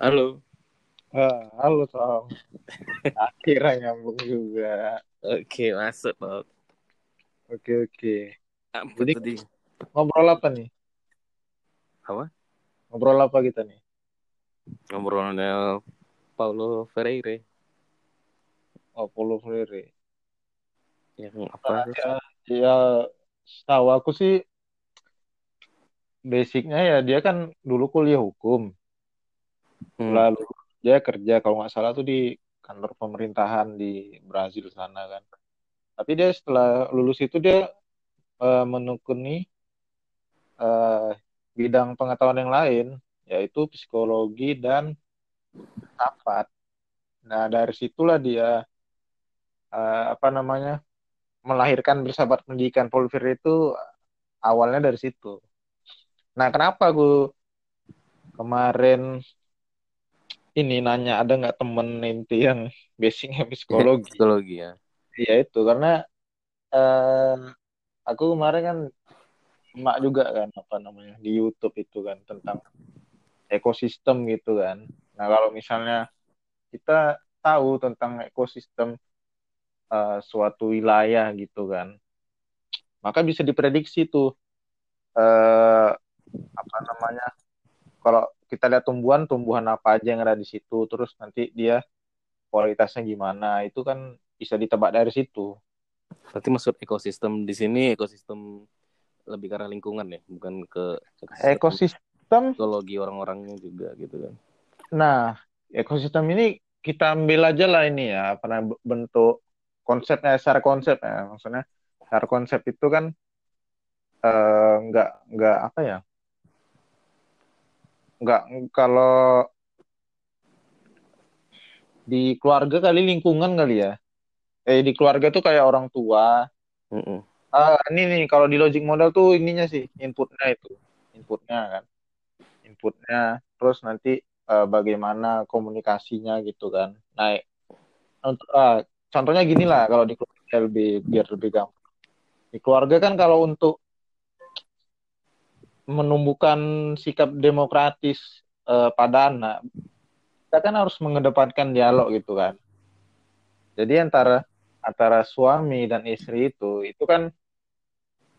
Halo. Ah, halo Tom. Akhirnya nyambung juga. Oke, masuk, Tom. Oke oke. Apa Jadi- tadi? Ngobrol apa nih? Apa? Ngobrol apa kita nih? Ngobrolnya Paulo Freire. Oh, Paulo Freire. Yang apa? sih? Ya, ya setahu aku sih basicnya ya dia kan dulu kuliah hukum. Hmm. Lalu dia kerja kalau nggak salah tuh di kantor pemerintahan di Brazil sana kan. Tapi dia setelah lulus itu dia eh, menekuni eh, bidang pengetahuan yang lain, yaitu psikologi dan filsafat. Nah dari situlah dia eh, apa namanya melahirkan bersahabat pendidikan Polver itu awalnya dari situ. Nah kenapa aku kemarin ini nanya ada nggak temen inti yang basicnya psikologi? Psikologi ya. Iya itu karena eh, aku kemarin kan emak juga kan apa namanya di YouTube itu kan tentang ekosistem gitu kan. Nah kalau misalnya kita tahu tentang ekosistem eh, suatu wilayah gitu kan, maka bisa diprediksi tuh eh, apa namanya kalau kita lihat tumbuhan tumbuhan apa aja yang ada di situ, terus nanti dia kualitasnya gimana itu kan bisa ditebak dari situ. Berarti maksud ekosistem di sini ekosistem lebih ke arah lingkungan ya, bukan ke Ekosistem psikologi orang-orangnya juga gitu kan. Nah, ekosistem ini kita ambil aja lah ini ya, namanya, bentuk konsepnya secara konsep ya, maksudnya secara konsep itu kan eh, nggak nggak apa ya, nggak kalau di keluarga kali lingkungan kali ya, eh di keluarga tuh kayak orang tua. Mm-mm. Ah, ini nih kalau di logic model tuh ininya sih inputnya itu, inputnya kan, inputnya, terus nanti eh, bagaimana komunikasinya gitu kan. Nah, untuk ah, contohnya gini lah kalau di keluarga lebih biar lebih gampang. Di keluarga kan kalau untuk menumbuhkan sikap demokratis eh, pada anak, kita kan harus mengedepankan dialog gitu kan. Jadi antara antara suami dan istri itu itu kan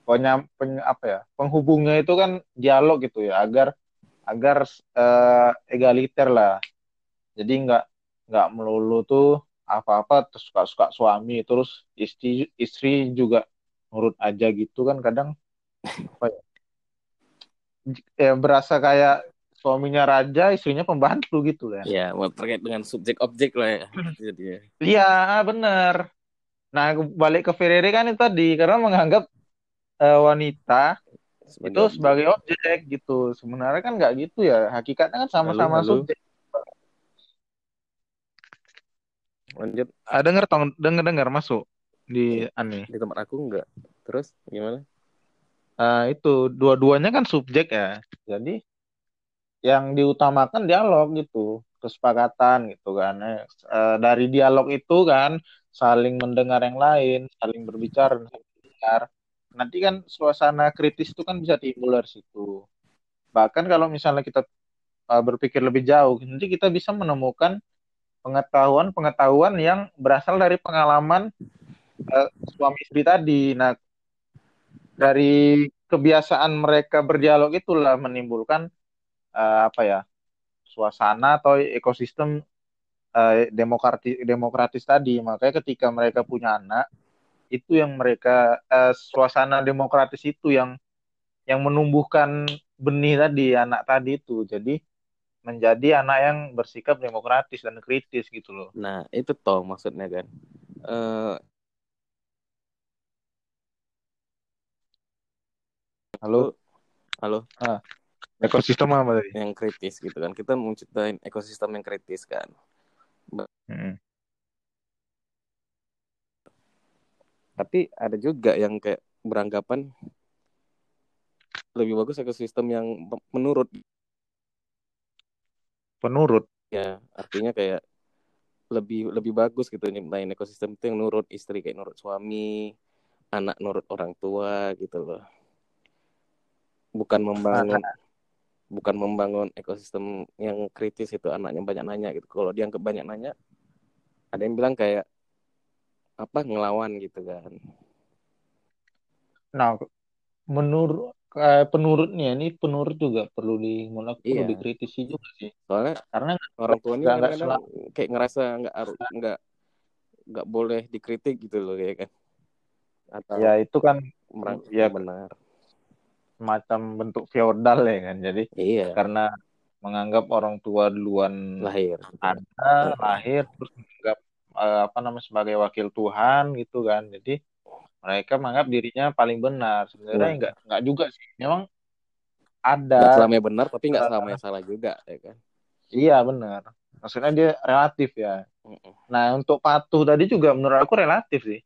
penya, peny- apa ya penghubungnya itu kan dialog gitu ya agar agar eh, egaliter lah. Jadi nggak nggak melulu tuh apa-apa terus suka-suka suami terus istri istri juga nurut aja gitu kan kadang apa ya, ya berasa kayak suaminya raja istrinya pembantu gitu kan. Ya, mau terkait dengan subjek objek lah ya. Jadinya. Iya bener. Nah balik ke Ferrari kan itu tadi karena menganggap eh, wanita Sebagai itu objek. sebagai objek gitu. Sebenarnya kan nggak gitu ya. Hakikatnya kan sama-sama subjek. Lanjut Ah, denger tong, denger dengar masuk di aneh. di tempat aku enggak. Terus gimana? Ah, itu dua-duanya kan subjek ya. Jadi yang diutamakan dialog gitu, kesepakatan gitu kan. Eh, dari dialog itu kan saling mendengar yang lain, saling berbicara, mendengar. Nanti kan suasana kritis itu kan bisa timbul dari situ. Bahkan kalau misalnya kita eh, berpikir lebih jauh, nanti kita bisa menemukan pengetahuan-pengetahuan yang berasal dari pengalaman eh, suami istri tadi. Nah, dari kebiasaan mereka berdialog itulah menimbulkan eh, apa ya suasana atau ekosistem eh, demokratis demokratis tadi. Makanya ketika mereka punya anak, itu yang mereka eh, suasana demokratis itu yang yang menumbuhkan benih tadi anak tadi itu. Jadi menjadi anak yang bersikap demokratis dan kritis gitu loh. Nah, itu toh maksudnya kan. Eh Halo, halo, ekosistem apa tadi? yang kritis gitu kan. Kita mau ciptain ekosistem yang kritis kan. Mm-mm. Tapi ada juga yang kayak beranggapan lebih bagus ekosistem yang menurut Penurut. ya artinya kayak lebih lebih bagus gitu nyiptain ekosistem itu yang nurut istri kayak nurut suami anak nurut orang tua gitu loh bukan membangun bukan membangun ekosistem yang kritis itu anaknya banyak nanya gitu. Kalau dia banyak nanya ada yang bilang kayak apa ngelawan gitu kan. Nah menurut kayak penurutnya ini penurut juga perlu di mulai perlu Iya. dikritisi juga sih. Soalnya karena orang tua ini kayak ngerasa nggak nggak nggak boleh dikritik gitu loh ya kan. Atau ya itu kan merang ya benar semacam bentuk feodal ya kan. Jadi iya. karena menganggap orang tua duluan lahir ada lahir terus menganggap eh, apa namanya sebagai wakil Tuhan gitu kan. Jadi mereka menganggap dirinya paling benar. Sebenarnya Wah. enggak enggak juga sih. Memang nggak ada selamanya benar tapi nggak selamanya salah juga ya kan? Iya benar. Maksudnya dia relatif ya. Nah untuk patuh tadi juga menurut aku relatif sih.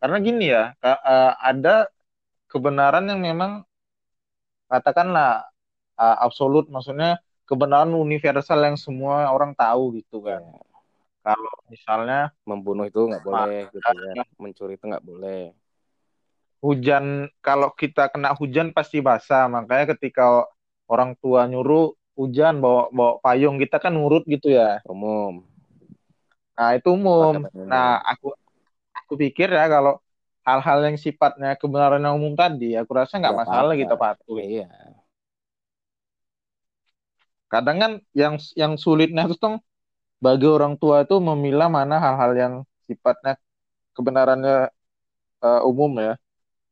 Karena gini ya eh, ada kebenaran yang memang katakanlah eh, absolut. Maksudnya kebenaran universal yang semua orang tahu gitu kan. Ya, kalau misalnya membunuh itu nggak boleh gitu ya. Mencuri itu nggak boleh. Hujan kalau kita kena hujan pasti basah. Makanya ketika orang tua nyuruh hujan bawa bawa payung kita kan nurut gitu ya. Umum. Nah itu umum. nah aku aku pikir ya kalau hal-hal yang sifatnya kebenaran yang umum tadi aku rasa nggak masalah apa-apa. kita patuh iya. Kadang kan yang yang sulitnya itu tuh bagi orang tua itu memilah mana hal-hal yang sifatnya kebenarannya eh, umum ya.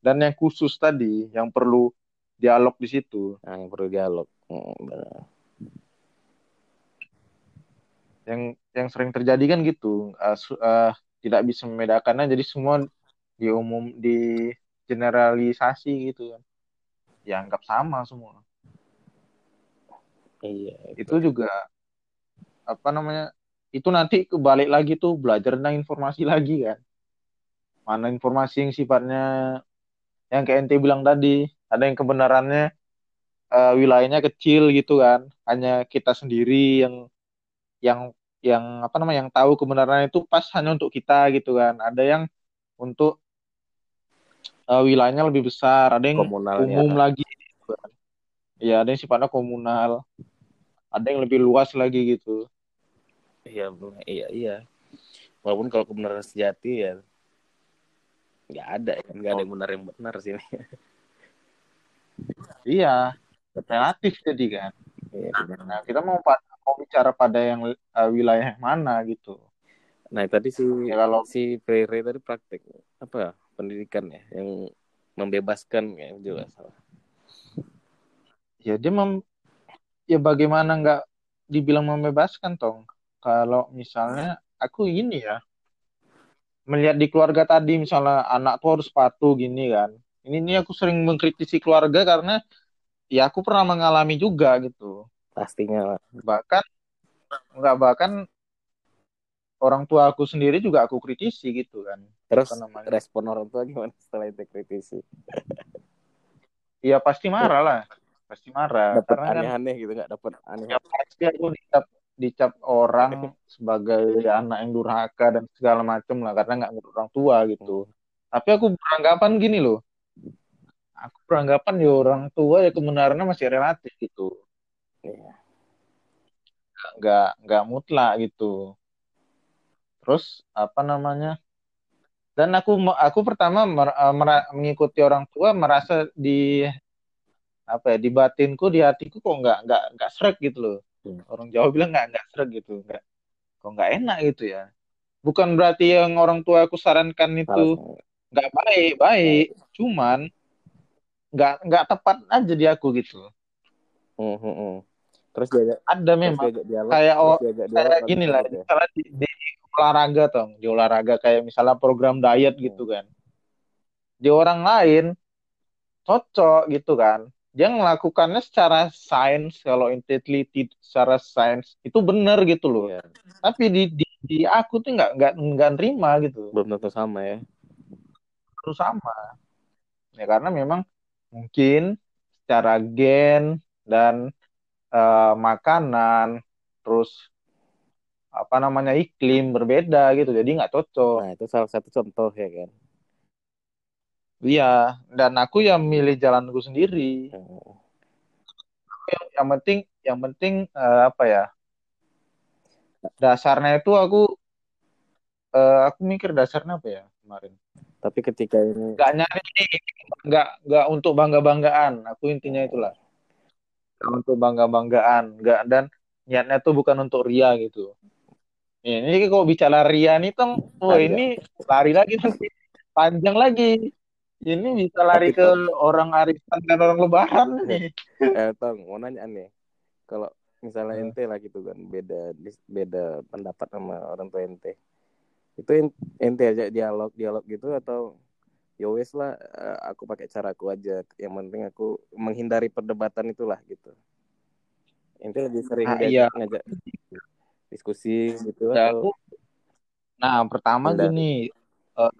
Dan yang khusus tadi yang perlu dialog di situ. Yang perlu dialog. Mm, benar. yang yang sering terjadi kan gitu. Su- eh, tidak bisa membedakannya. Jadi semua diumum di generalisasi gitu kan. Dianggap sama semua. Iya itu juga apa namanya itu nanti kebalik lagi tuh belajar tentang informasi lagi kan. Mana informasi yang sifatnya yang kayak ente bilang tadi. Ada yang kebenarannya eh, wilayahnya kecil gitu kan. Hanya kita sendiri yang yang yang apa namanya yang tahu kebenaran itu pas hanya untuk kita gitu kan. Ada yang untuk eh, wilayahnya lebih besar. Ada yang komunalnya umum lagi. Ya ada yang sifatnya komunal. Ada yang lebih luas lagi gitu. Iya iya iya. Walaupun kalau kebenaran sejati ya nggak ada kan nggak ada yang benar yang benar sih. Iya relatif jadi kan. Iya, nah kita mau mau bicara pada yang eh, wilayah mana gitu. Nah tadi si Ya, kalau- si Freire tadi praktek apa pendidikan ya yang membebaskan ya juga salah. ya dia mem ya bagaimana nggak dibilang membebaskan tong kalau misalnya aku ini ya melihat di keluarga tadi misalnya anak tuh harus patuh gini kan ini ini aku sering mengkritisi keluarga karena ya aku pernah mengalami juga gitu Pastinya lah. bahkan nggak bahkan orang tua aku sendiri juga aku kritisi gitu kan. Terus respon orang tua gimana setelah itu kritisi? ya pasti marah lah. Pasti marah Dapat karena kan aneh-aneh gitu nggak dapat aneh. ya pasti aku dicap dicap orang sebagai anak yang durhaka dan segala macam lah karena nggak ngurus orang tua gitu. Tapi aku beranggapan gini loh. Aku beranggapan ya orang tua ya kebenarannya masih relatif gitu. Iya. nggak nggak mutlak gitu terus apa namanya dan aku aku pertama mer- eh, mera- mengikuti orang tua merasa di apa ya di batinku di hatiku kok nggak nggak nggak srek gitu loh Hmm. orang Jawa bilang nggak nggak srek gitu nggak kok nggak enak gitu ya bukan berarti yang orang tua aku sarankan itu nggak baik baik cuman nggak nggak tepat aja di aku gitu Hmm, hmm, hmm. Terus diajak, ada memang diajak dialog. kayak oh, diajak dialog, kayak gini lah ya. di, di olahraga tong. Di olahraga kayak misalnya program diet gitu kan. Di orang lain cocok gitu kan. Dia melakukannya secara sains kalau ente teliti secara sains itu benar gitu loh. Iya, tapi di di, di aku tuh nggak nggak nggak nerima gitu. Belum tentu sama ya. terus sama. Ya karena memang mungkin secara gen dan eh, makanan terus apa namanya iklim berbeda gitu. Jadi nggak cocok. Nah itu salah satu contoh ya kan. iya dan aku yang milih jalanku sendiri. Hmm. yang, yang penting yang penting uh, apa ya dasarnya itu aku uh, aku mikir dasarnya apa ya kemarin. Tapi ketika ini nggak nyari nggak nggak untuk bangga banggaan aku intinya itulah. Gak untuk bangga banggaan nggak dan niatnya tuh bukan untuk ria gitu ini kok bicara ria nih tong oh ini lari lagi nanti panjang lagi. Ini bisa lari Tapi, ke tong, orang arisan dan orang lebaran nih. Eh tong mau nanya nih. Kalau misalnya hmm. ente lah gitu kan beda beda pendapat sama orang tua ente itu ente aja dialog dialog gitu atau ya wes lah eh, aku pakai cara aku aja. Yang penting aku menghindari perdebatan itulah gitu. Ente lebih sering ah, iya. ngajak diskusi gitu ya, atau... nah pertama Hindari. gini uh,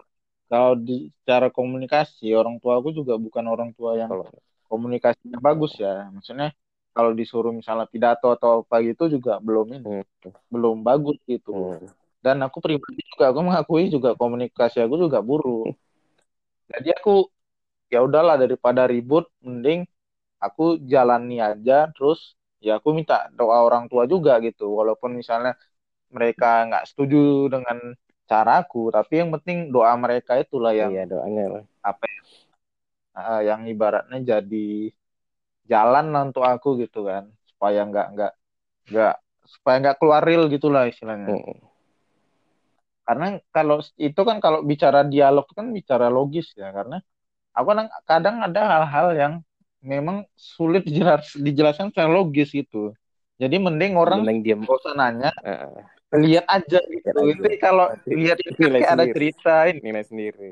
kalau di cara komunikasi orang tua aku juga bukan orang tua yang kalau... komunikasinya bagus ya maksudnya kalau disuruh misalnya pidato atau apa gitu juga belum ini hmm. belum bagus gitu hmm dan aku pribadi juga aku mengakui juga komunikasi aku juga buruk jadi aku ya udahlah daripada ribut mending aku jalani aja terus ya aku minta doa orang tua juga gitu. Walaupun misalnya mereka nggak setuju dengan caraku tapi yang penting doa mereka itulah yang iya doanya lah. apa ya, uh, yang ibaratnya jadi jalan untuk aku gitu kan. Supaya nggak nggak nggak supaya nggak keluar real gitulah istilahnya. Hmm karena kalau itu kan kalau bicara dialog kan bicara logis ya. Karena aku kadang, kadang ada hal-hal yang memang sulit dijelas, dijelaskan secara logis gitu. Jadi mending orang mending diam. gak usah nanya uh, lihat aja gitu. Itu kalau lihat itu kayak ada cerita ini. Nilai sendiri.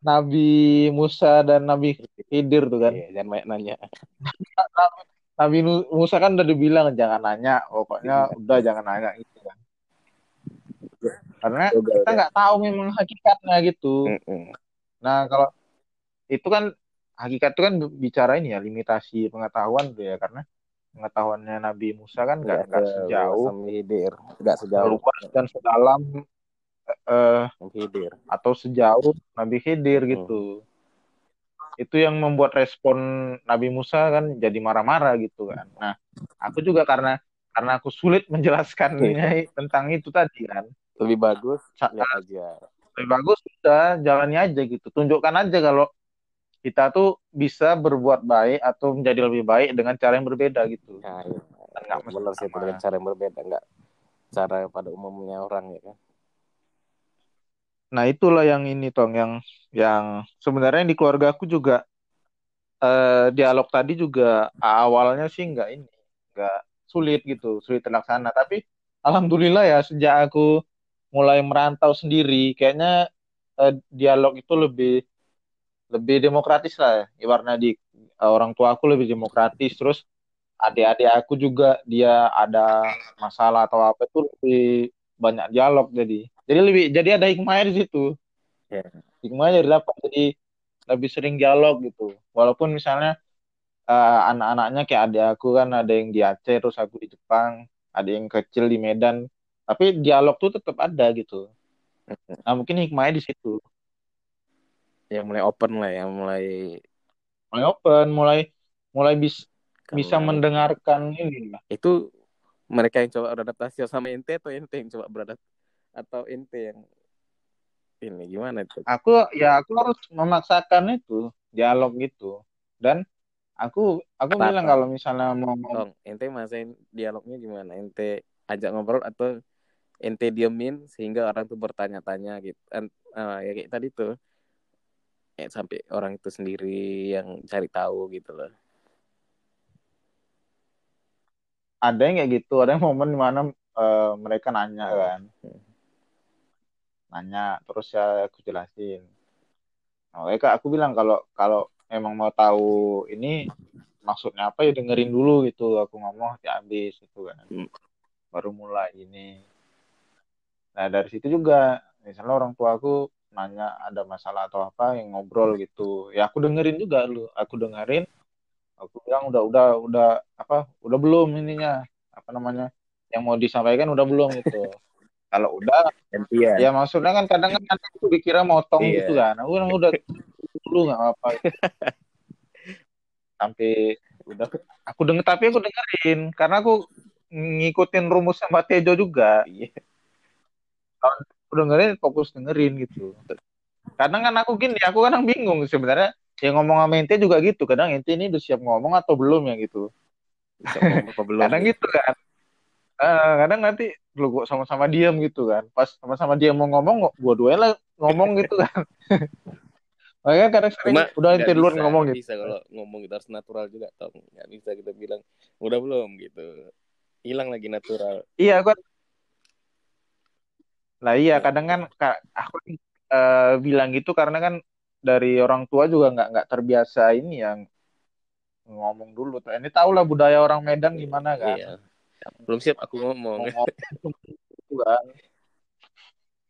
Nabi Musa dan Nabi Khidir tuh kan. Iya, jangan banyak nanya. Nabi Musa kan udah dibilang jangan nanya pokoknya udah jangan nanya gitu kan. Karena Juga, kita nggak tahu memang hakikatnya gitu. Mm -mm. nah kalau itu kan hakikat itu kan bicara ini ya limitasi pengetahuan tuh ya karena pengetahuannya Nabi Musa kan nggak nggak sejauh nggak sejauh luas dan sedalam uh, Hidir. atau sejauh Nabi Khidir hmm. gitu. Itu yang membuat respon Nabi Musa kan jadi marah-marah gitu kan. Nah aku juga karena karena aku sulit menjelaskannya tentang itu tadi kan. Lebih bagus lihat aja. lebih bagus kita jalani aja gitu. Tunjukkan aja kalau kita tuh bisa berbuat baik atau menjadi lebih baik dengan cara yang berbeda gitu. Ya, iya. nggak benar sih itu dengan cara yang berbeda nggak cara pada umumnya orang ya kan? Nah itulah yang ini tong yang yang sebenarnya di keluarga aku juga eh, dialog tadi juga awalnya sih nggak ini nggak sulit gitu sulit terlaksana. Tapi alhamdulillah ya sejak aku mulai merantau sendiri kayaknya uh, dialog itu lebih lebih demokratis lah ya. ibaratnya di uh, orang tua aku lebih demokratis. Terus adik-adik aku juga dia ada masalah atau apa itu lebih banyak dialog jadi. Jadi lebih jadi ada hikmahnya di situ. Yeah. hikmahnya dapat jadi lebih sering dialog gitu. Walaupun misalnya uh, anak-anaknya kayak adik aku kan ada yang di Aceh terus aku di Jepang ada yang kecil di Medan. Tapi dialog tuh tetap ada gitu. Nah mungkin hikmahnya di situ yang mulai open lah yang mulai mulai open mulai mulai bis, Karena bisa mendengarkan ini lah. Itu mereka yang coba beradaptasi sama ente atau ente yang coba beradaptasi atau ente yang ini gimana itu? Aku ya aku harus memaksakan itu dialog gitu. Dan aku aku -apa. bilang kalau misalnya mau Tong, ente masain dialognya gimana? Ente ajak ngobrol atau ente diemin sehingga orang tuh bertanya-tanya gitu. Uh, ya kayak tadi tuh ya, sampai orang itu sendiri yang cari tahu gitu loh. Ada yang kayak gitu ada yang momen di mana uh, mereka nanya oh. kan. Nanya terus ya aku jelasin. Oh ya kak aku bilang kalau kalau emang mau tahu ini maksudnya apa ya dengerin dulu gitu. Aku ngomong ya habis gitu kan. Hmm. baru mulai ini. Nah dari situ juga misalnya orang tua aku nanya ada masalah atau apa yang ngobrol gitu. Ya aku dengerin juga lu, aku dengerin. Aku bilang udah udah udah apa? Udah belum ininya apa namanya? Yang mau disampaikan udah belum gitu. Kalau udah Gantian. ya maksudnya kan kadang kan aku dikira motong iya. gitu kan. Aku udah dulu nggak apa-apa. Sampai udah aku denger tapi aku dengerin karena aku ngikutin rumus sama Tejo juga Iya. Dengerin fokus dengerin gitu. Kadang kan aku gini aku kadang bingung sebenarnya. Yang ngomong sama ente juga gitu kadang ente ini udah siap ngomong atau belum ya gitu. Belum? kadang gitu kan. Eh, kadang nanti lu gua sama-sama diam gitu kan. Pas sama-sama dia mau ngomong dua-duanya lah ngomong gitu kan. Makanya kadang sering Cuma udah ente duluan ngomong gitu bisa kalau ngomong itu harus natural juga tau nggak bisa kita bilang udah belum gitu. Hilang lagi natural. Iya kan lah iya kadang kan ka- aku eh, bilang gitu karena kan dari orang tua juga nggak nggak terbiasa ini yang ngomong dulu. Ini tau lah budaya orang Medan gimana kan. iya. Belum siap aku ngomong. Ngomong gitu kan.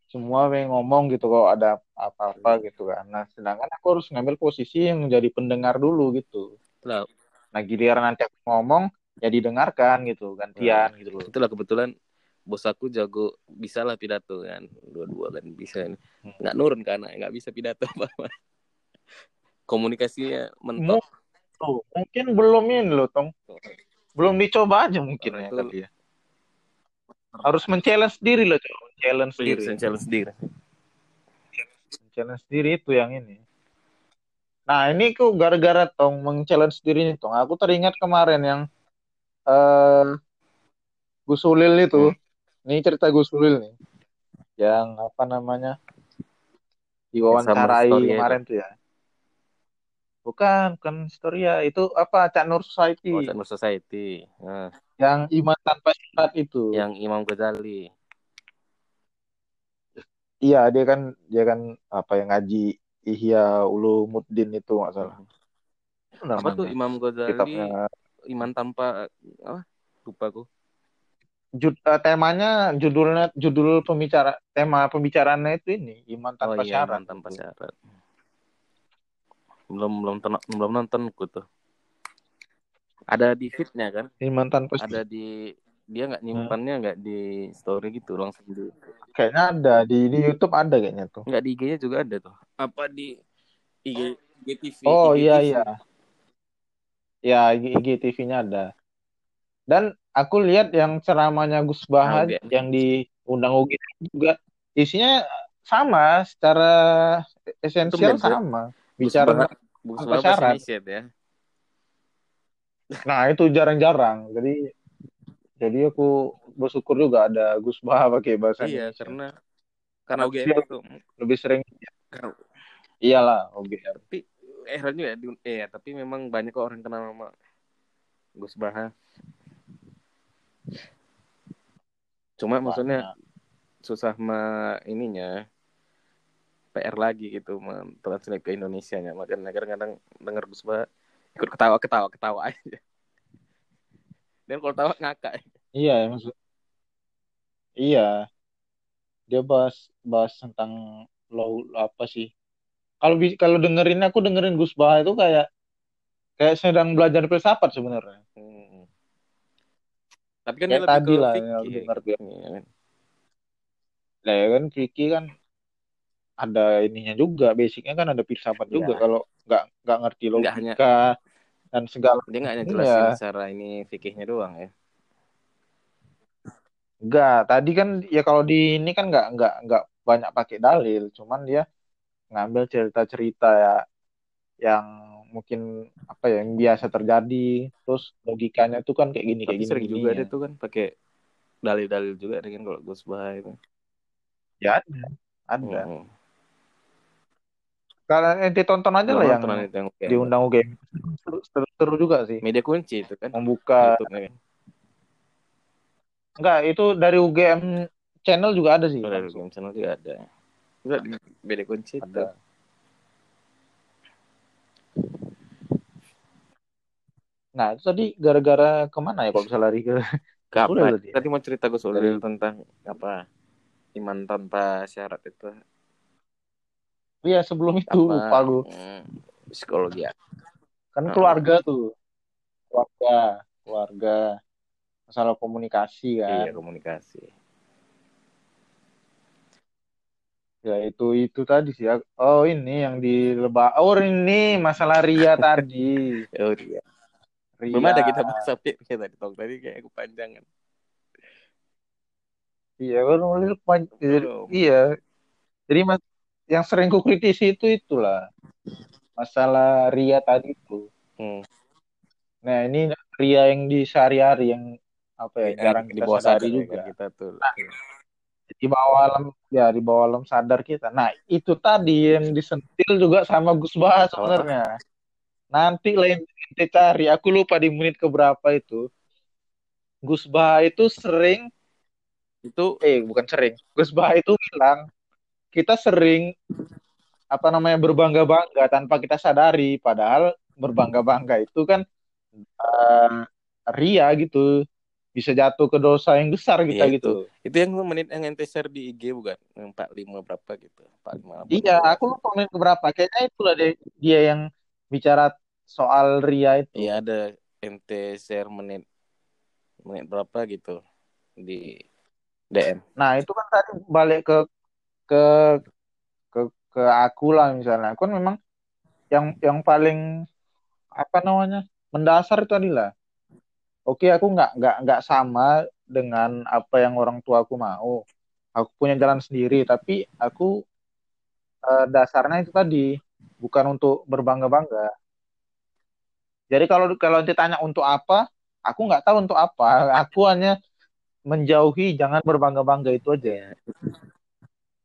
Semua pengen ngomong gitu kalau ada apa-apa gitu kan. Nah sedangkan aku harus ngambil posisi yang menjadi pendengar dulu gitu. Nah giliran nanti aku ngomong ya didengarkan gitu gantian gitu loh. itulah kebetulan bos aku jago bisa lah pidato kan. Dua-dua kan bisa Hmm. nggak nurun anak nggak bisa pidato apa apa komunikasinya mentok. Tuh, mungkin belum ini loh tong. Belum dicoba aja mungkin Nah, ya itu- kali ya. Harus men-challenge diri loh coba challenge Iya, diri. challenge sendiri challenge diri itu yang ini. Nah ini kok gara-gara tong meng-challenge diri tong. Aku teringat kemarin yang eh Gus Ulil itu ini cerita Gus Ulil nih yang apa namanya diwawancarai kemarin tuh ya. Bukan bukan Historia itu apa Cak Nur Society. Oh, Nur Society. Nah, yang iman tanpa syarat itu. Yang Imam Ghazali. Iya dia kan dia kan apa yang ngaji Ihya Ulumuddin itu nggak salah. Itu apa tuh. Imam Ghazali? Kitabnya. Iman tanpa apa lupa aku Jud- eh, temanya judulnya judul pembicara tema pembicaraannya itu ini iman tanpa oh iya syarat. Iman tanpa syarat. Belum belum ten- belum nonton aku tuh. Ada di feednya kan? Iman tanpa syarat. Ada di dia nggak nyimpannya nggak di story gitu langsung di kayaknya ada di di YouTube ada kayaknya tuh. Nggak di IG-nya juga ada tuh. Apa di IG IGTV oh IGTV. iya. Iya ya IGTV-nya ada. Dan aku lihat yang ceramahnya Gus Baha Nah, oke. yang diundang UGM juga isinya sama secara esensial sama bicara Gus tanpa Baha bahasa syarat. Ya Nah, itu jarang-jarang. Jadi jadi aku bersyukur juga ada Gus Baha pakai bahasa iya Indonesia. karena karena UGM itu Lebih sering karena iyalah UGM. tapi eh heran juga ya, di- eh tapi memang banyak kok orang kenal nama Gus Baha cuma maksudnya susah ma ininya PR lagi gitu mentranslate ke Indonesia nya makanya kadang-kadang denger Gus Baha ikut ketawa ketawa ketawa aja dan kalau tawa ngakak Iya, ya, maksud Iya. Dia bahas bahas tentang law apa sih? Kalau kalau dengerin aku dengerin Gus Baha itu kayak kayak sedang belajar filsafat sebenarnya. Hmm. Tapi kan dia lebih tadi lah, fikih yang ya. Iya kan? Lah ya kan Vicky kan ada ininya juga, basicnya kan ada filsafat Iya. juga kalau nggak nggak ngerti Nggak hanya logika dan segala dia nggak hanya Iya. jelasin secara ini fikihnya doang ya. Enggak, tadi kan ya kalau di ini kan nggak nggak nggak banyak pakai dalil, cuman dia ngambil cerita-cerita ya yang mungkin apa ya yang biasa terjadi, terus logikanya tuh kan kayak gini kayak Tapi gini sering gini juga ya. dia tuh kan pakai dalil-dalil juga kan kalau Gus Baha itu. Ya ada, ada. Hmm. Kalau ente tonton aja lah yang itu yang diundang UGM seru, seru, seru juga sih, media kunci itu kan membuka. YouTube-nya kan. Enggak, itu dari UGM channel juga ada sih. Oh, dari. UGM channel juga ada. Juga di media kunci itu. Nah, itu tadi gara-gara ke mana ya kalau bisa lari ke Ke Udah apa? ya? Tadi mau cerita Gus Ulil Dari- tentang apa? Iman tanpa syarat itu. Iya sebelum itu Apa? lupa gue. Hmm, psikologi ya. Kan Ah. keluarga tuh. Keluarga, keluarga. Masalah komunikasi Iya, kan. komunikasi. Ya itu itu tadi sih. Oh ini yang di lebak. Oh ini masalah Ria tadi. Oh iya. Belum Ria. ada kita bahas sampai kayak tadi tong tadi kayak kepanjangan. Iya, kan nulis pan- Belum. iya. Jadi mas, yang sering ku kritisi itu itulah masalah Ria tadi itu. Hmm. Nah, ini Ria yang di sehari-hari yang apa ya, jarang di bawah sadari sadar ya juga. kita tuh. Di bawah alam ya di bawah alam sadar kita. Nah, itu tadi yang disentil juga sama Gus Bah sebenarnya. Nanti lain kita cari, aku lupa di menit keberapa itu. Gus Bah itu sering Itu eh bukan sering. Gus Bah itu bilang kita sering apa namanya berbangga-bangga tanpa kita sadari padahal berbangga-bangga itu kan eh, ria gitu bisa jatuh ke dosa yang besar kita Iya, gitu itu yang menit yang ente share di IG bukan? Yang 45 berapa gitu. 45 iya aku lupa menit keberapa kayaknya itulah deh dia yang bicara soal ria itu. Iya ada ente share menit menit berapa gitu di DM. nah itu kan tadi balik ke ke ke ke aku lah misalnya. Aku kan memang yang yang paling apa namanya mendasar itu adalah oke aku nggak nggak nggak sama dengan apa yang orang tua aku mau. Aku punya jalan sendiri tapi aku eh, dasarnya itu tadi bukan untuk berbangga bangga jadi kalau kalau ditanya untuk apa aku nggak tahu untuk apa. Aku hanya menjauhi jangan berbangga bangga itu aja.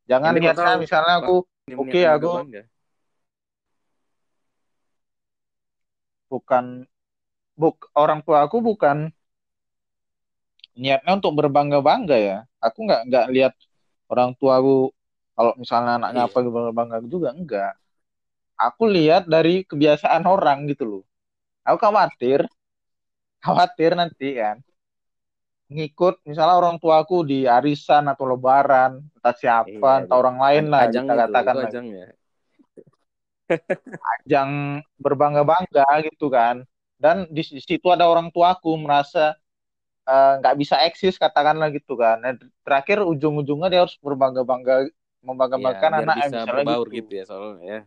Jangan Ini niatnya misalnya aku Oke, menit aku- bangga. bukan buk orang tua aku bukan niatnya untuk berbangga bangga ya. Aku nggak nggak lihat orang tua aku kalau misalnya anaknya Iya. apa berbangga bangga juga enggak aku lihat dari kebiasaan orang gitu loh aku khawatir khawatir nanti kan ngikut misalnya orang tua aku di arisan atau lebaran entah siapa Iya, entah orang lain lah Ajang kita itu, katakan itu ajang ya. ajang berbangga bangga gitu kan dan di, di situ ada orang tuaku merasa eh, nggak bisa eksis katakanlah gitu kan Nah, terakhir ujung-ujungnya dia harus berbangga bangga membanggakan Iya, biar anak bisa misalnya berbaur gitu. gitu ya soalnya ya.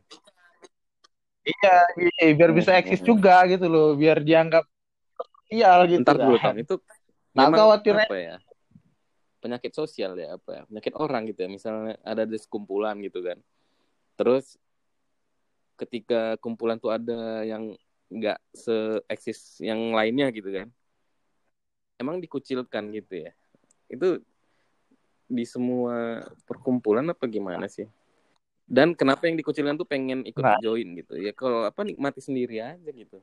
Iya, iya biar bisa Hmm, eksis hmm, juga gitu loh biar dianggap sosial gitu Ntar dulu kan itu Nah, memang khawatirnya- apa ya? Penyakit sosial ya apa ya? Penyakit orang gitu ya. Misalnya ada di sekumpulan gitu kan. Terus ketika kumpulan tuh ada yang nggak se-eksis yang lainnya gitu kan. Emang dikucilkan gitu ya. Itu di semua perkumpulan apa gimana sih? Dan kenapa yang dikucilkan tuh pengen ikut Nah. join gitu? Ya kalau apa nikmati sendiri aja gitu.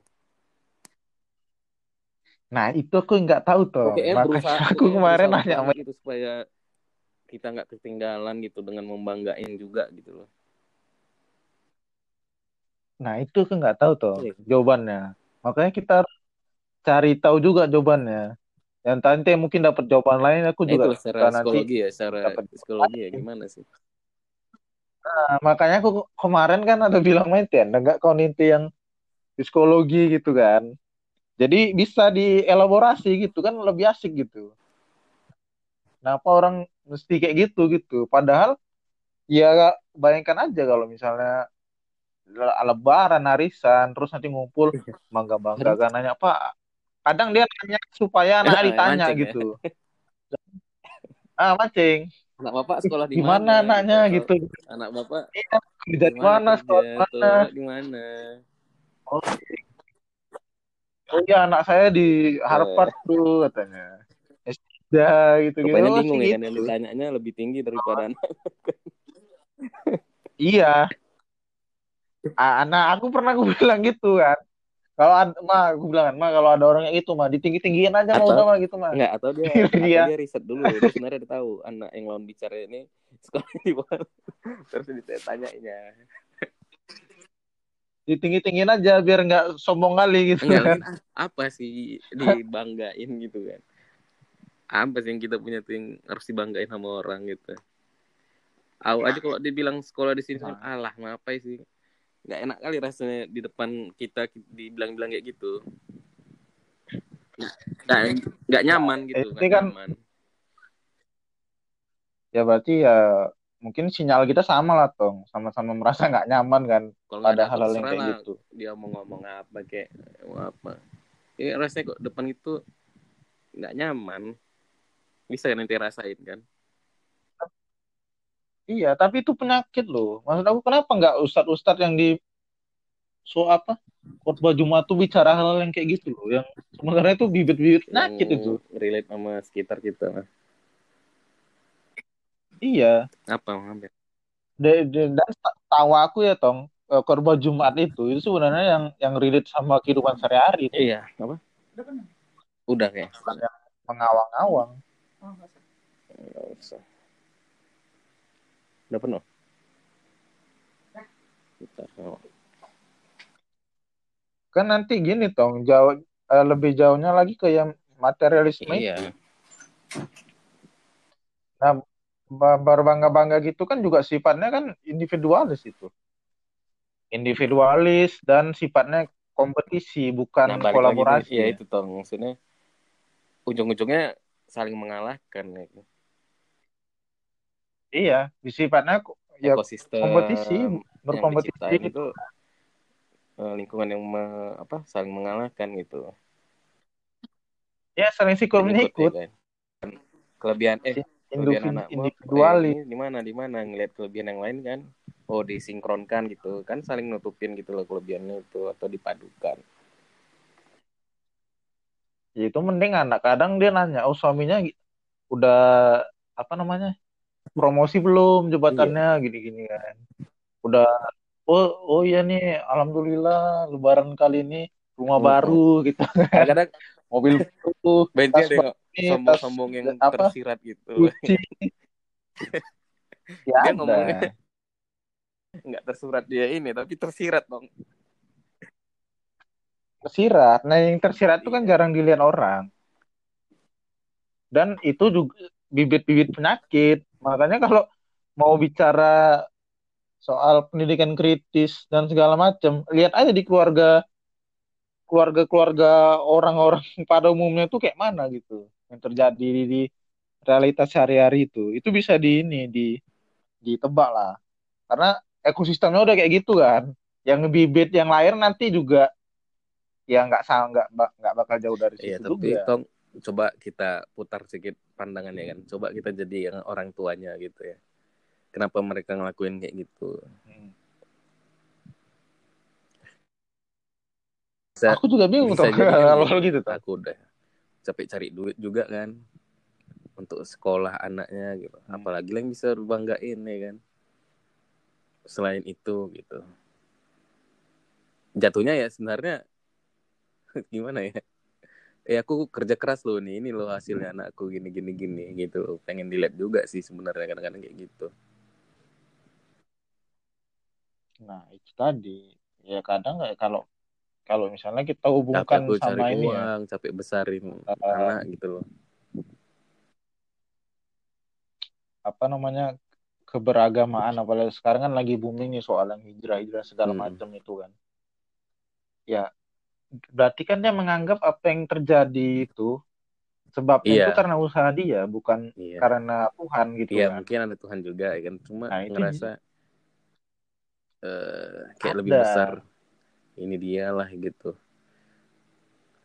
nah itu aku nggak tahu tuh Oke, makanya berusaha aku pokoknya kemarin nanya sama gitu supaya kita nggak ketinggalan gitu dengan membanggain juga gitu loh. nah itu aku nggak tahu tuh Iya. jawabannya makanya kita cari tahu juga jawabannya dan nanti mungkin dapat jawaban lain aku Nah, juga itu secara nanti psikologi ya, secara psikologi ya gimana sih? Nah, makanya aku kemarin kan ada bilang Meten, enggak kau ninti yang psikologi gitu kan. Jadi bisa dielaborasi gitu kan lebih asik gitu. Kenapa orang mesti kayak gitu gitu? Padahal ya bayangkan aja kalau misalnya le- lebaran arisan terus nanti ngumpul bangga-bangga kan nanya Pak. Kadang dia nanya supaya anak Ah, ditanya ya. gitu. Ah, mancing. Anak bapak sekolah di Gimana mana? anaknya Atau gitu. Anak bapak Kerja di mana? Sekolah di mana? Atau di mana? Oh, oh iya anak saya di Harvard tuh katanya. S3 gitu gitu. Rupanya Oh, bingung ya kan yang gitu. ditanyanya lebih tinggi daripada anak. Iya. Nah, aku pernah aku bilang gitu kan. Kalau ada, mah, aku bilang kan, mah kalau ada orang yang itu mah ditinggi-tinggiin aja mah Atau- udah mah gitu mah. Enggak, atau dia atau dia riset dulu. Dia sebenarnya dia tahu anak yang lawan bicara ini sekolah di mana. Terus ditanyainnya. Ditinggi-tinggiin aja biar nggak sombong kali gitu Enggak, kan. kan apa sih dibanggain gitu kan? Apa sih yang kita punya tuh yang harus dibanggain sama orang gitu? Aku aja kalau dibilang sekolah di sini, Nah. alah ngapain sih? Nggak enak kali rasanya di depan kita dibilang-bilang kayak gitu. Nggak, nggak nyaman gitu, Ini kan- nyaman. Ya berarti ya mungkin sinyal kita sama lah tong, sama-sama merasa nggak nyaman kan Kalau ada hal-hal yang kayak gitu. dia mau ngomong apa kayak mau apa. ya rasanya kok depan itu nggak nyaman bisa nanti rasain kan Iya, tapi itu penyakit loh. Maksud aku kenapa nggak ustadz-ustadz yang di so apa khotbah Jumat tuh bicara hal yang kayak gitu loh, yang sebenarnya itu bibit-bibit penyakit yang itu. relate sama sekitar kita lah Iya. apa Muhammad de- dan ta- tahu aku ya tong eh, khotbah Jumat itu itu sebenarnya yang yang relate sama kehidupan sehari-hari itu iya apa udah kayak bukan yang mengawang-awang. nggak usah udah penuh. Kan nanti gini tong jauh eh, lebih jauhnya lagi ke yang materialisme iya itu. Nah, ba- berbangga-bangga gitu kan juga sifatnya kan individualis itu. Individualis dan sifatnya kompetisi, bukan nah kolaborasi. lagi ya itu toh maksudnya ujung-ujungnya saling mengalahkan ya. Iya, sifatnya ya ekosistem kompetisi, berkompetisi gitu. itu eh, lingkungan yang me- apa saling mengalahkan gitu Ya saling sikut Menyikut, menyikut. ya kan? kelebihan eh kelebihan Individu, anakmu individualis. eh, ini di mana di mana ngelihat kelebihan yang lain kan oh disinkronkan gitu kan saling nutupin gitu loh kelebihannya itu atau dipadukan Ya, itu mending anak kadang dia nanya, oh suaminya udah apa namanya promosi belum jabatannya gini-gini kan. Udah oh oh iya nih alhamdulillah lebaran kali ini rumah Mm-mm. baru gitu kadang-kadang mobil baru tas sombong-sombong yang apa? tersirat gitu. Ya dia ada ngomongnya nggak tersurat dia ini tapi tersirat dong. Tersirat. Nah yang tersirat itu kan Iya. jarang dilihat orang. Dan itu juga bibit-bibit penyakit makanya kalau mau bicara soal pendidikan kritis dan segala macam lihat aja di keluarga keluarga-keluarga orang-orang pada umumnya itu kayak mana gitu yang terjadi di, di realitas sehari-hari itu. Itu bisa di ini di ditebak lah. Karena ekosistemnya udah kayak gitu kan. Yang bibit yang lahir nanti juga ya nggak sama nggak nggak bakal jauh dari iya situ tapi juga. Tong coba kita putar sedikit pandangan ya kan coba kita jadi yang orang tuanya gitu ya. Kenapa mereka ngelakuin kayak gitu? Hmm. bisa aku juga bingung bisa tuh. jadi kalau gitu tuh. Aku udah capek cari duit juga kan. Untuk sekolah anaknya gitu. Hmm. apalagi yang bisa banggain ya kan. Selain itu gitu. Jatuhnya ya sebenarnya gimana ya eh aku kerja keras loh nih ini loh hasilnya anakku gini gini gini gitu. Pengen dilihat juga sih sebenarnya kadang-kadang kayak gitu. Nah itu tadi. Ya kadang kayak kalau kalau misalnya kita capek hubungkan cari sama ini ya. uang capek besarin eh, anak gitu loh. Apa namanya keberagamaan apalagi sekarang kan lagi booming nih soal yang hijrah hijrah segala Hmm. macam itu kan. Ya berarti kan dia menganggap apa yang terjadi itu sebabnya itu iya karena usaha dia bukan iya. karena Tuhan gitu iya kan. mungkin ada Tuhan juga ya kan. Cuma nah itu ngerasa eh kayak lebih ada. besar ini dia lah gitu.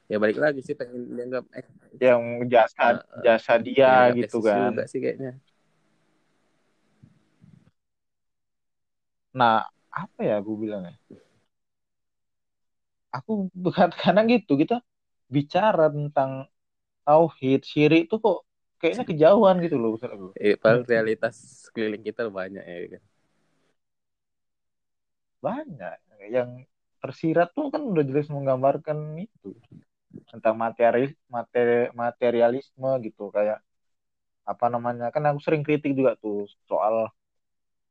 Ya balik lagi sih pengen dianggap eh, yang jasa eh, jasa pengen dia dianggap gitu kan juga sih kayaknya. Nah apa ya aku bilangnya aku kadang gitu kita bicara tentang tauhid syirik itu kok kayaknya kejauhan gitu loh aku. Eh, padahal realitas sekeliling kita banyak ya kan? Banyak. Yang tersirat tuh kan udah jelas menggambarkan itu. Tentang materi materi materialisme gitu kayak apa namanya kan aku sering kritik juga tuh soal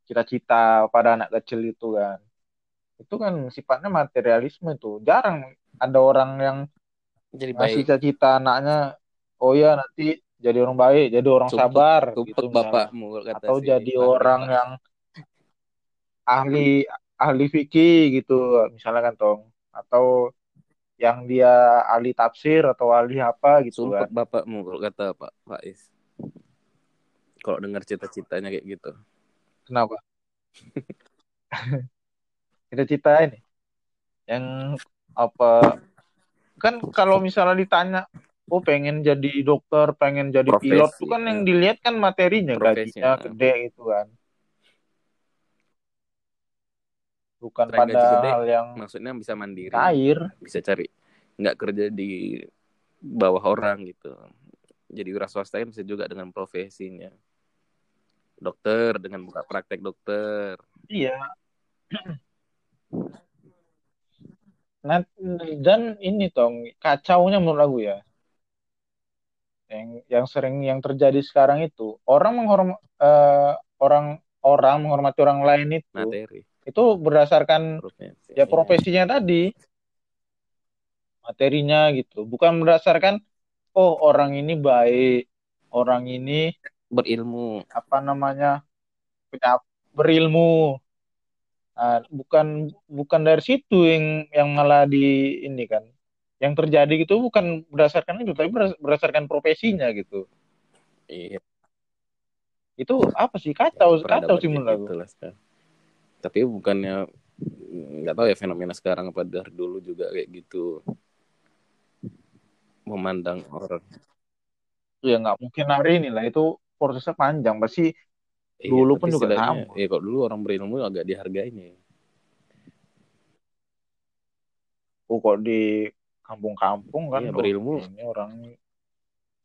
cita-cita pada anak kecil itu kan itu kan sifatnya materialisme itu jarang ada orang yang jadi ngasih baik. cita-cita anaknya oh ya nanti jadi orang baik jadi orang sumpek sabar gitu bapakmu kata atau si jadi Fahri orang Pak. yang ahli ahli fikih gitu misalnya kan tong. Atau yang dia ahli tafsir atau ahli apa gitu sumpek kan. bapakmu kalau kata Pak Faiz. Kalau dengar cita-citanya kayak gitu. Kenapa cita-cita ini yang apa kan kalau misalnya ditanya oh pengen jadi dokter pengen jadi Profesi, pilot tuh kan yang ya. dilihat kan materinya Profesinya. gajinya gede gitu kan. Bukan Selain pada gede, hal yang maksudnya bisa mandiri cair. bisa cari nggak kerja di bawah orang gitu. Jadi wira swasta kan bisa juga dengan profesinya. Dokter dengan buka praktek dokter. Iya nah, dan ini tong kacaunya menurut aku ya. Yang yang sering yang terjadi sekarang itu orang menghormat orang orang menghormati orang lain itu materi. itu berdasarkan profesi. ya profesinya tadi. Materinya gitu. Bukan berdasarkan oh orang ini baik orang ini berilmu. apa namanya punya berilmu Nah, bukan bukan dari situ yang yang malah di ini kan. Yang terjadi gitu bukan berdasarkan itu tapi berdasarkan profesinya gitu. Iya. Itu apa sih? Kacau pernah kacau sih menurut aku. tapi bukannya nggak tahu ya fenomena sekarang apa dari dulu juga kayak gitu. Memandang orang. Ya nggak mungkin hari ini lah. Itu prosesnya panjang. Pasti Iya, Dulu pun juga sama. ya kok dulu orang berilmu agak dihargain ya. Oh, kok di kampung-kampung kan Iya, berilmu. ini orang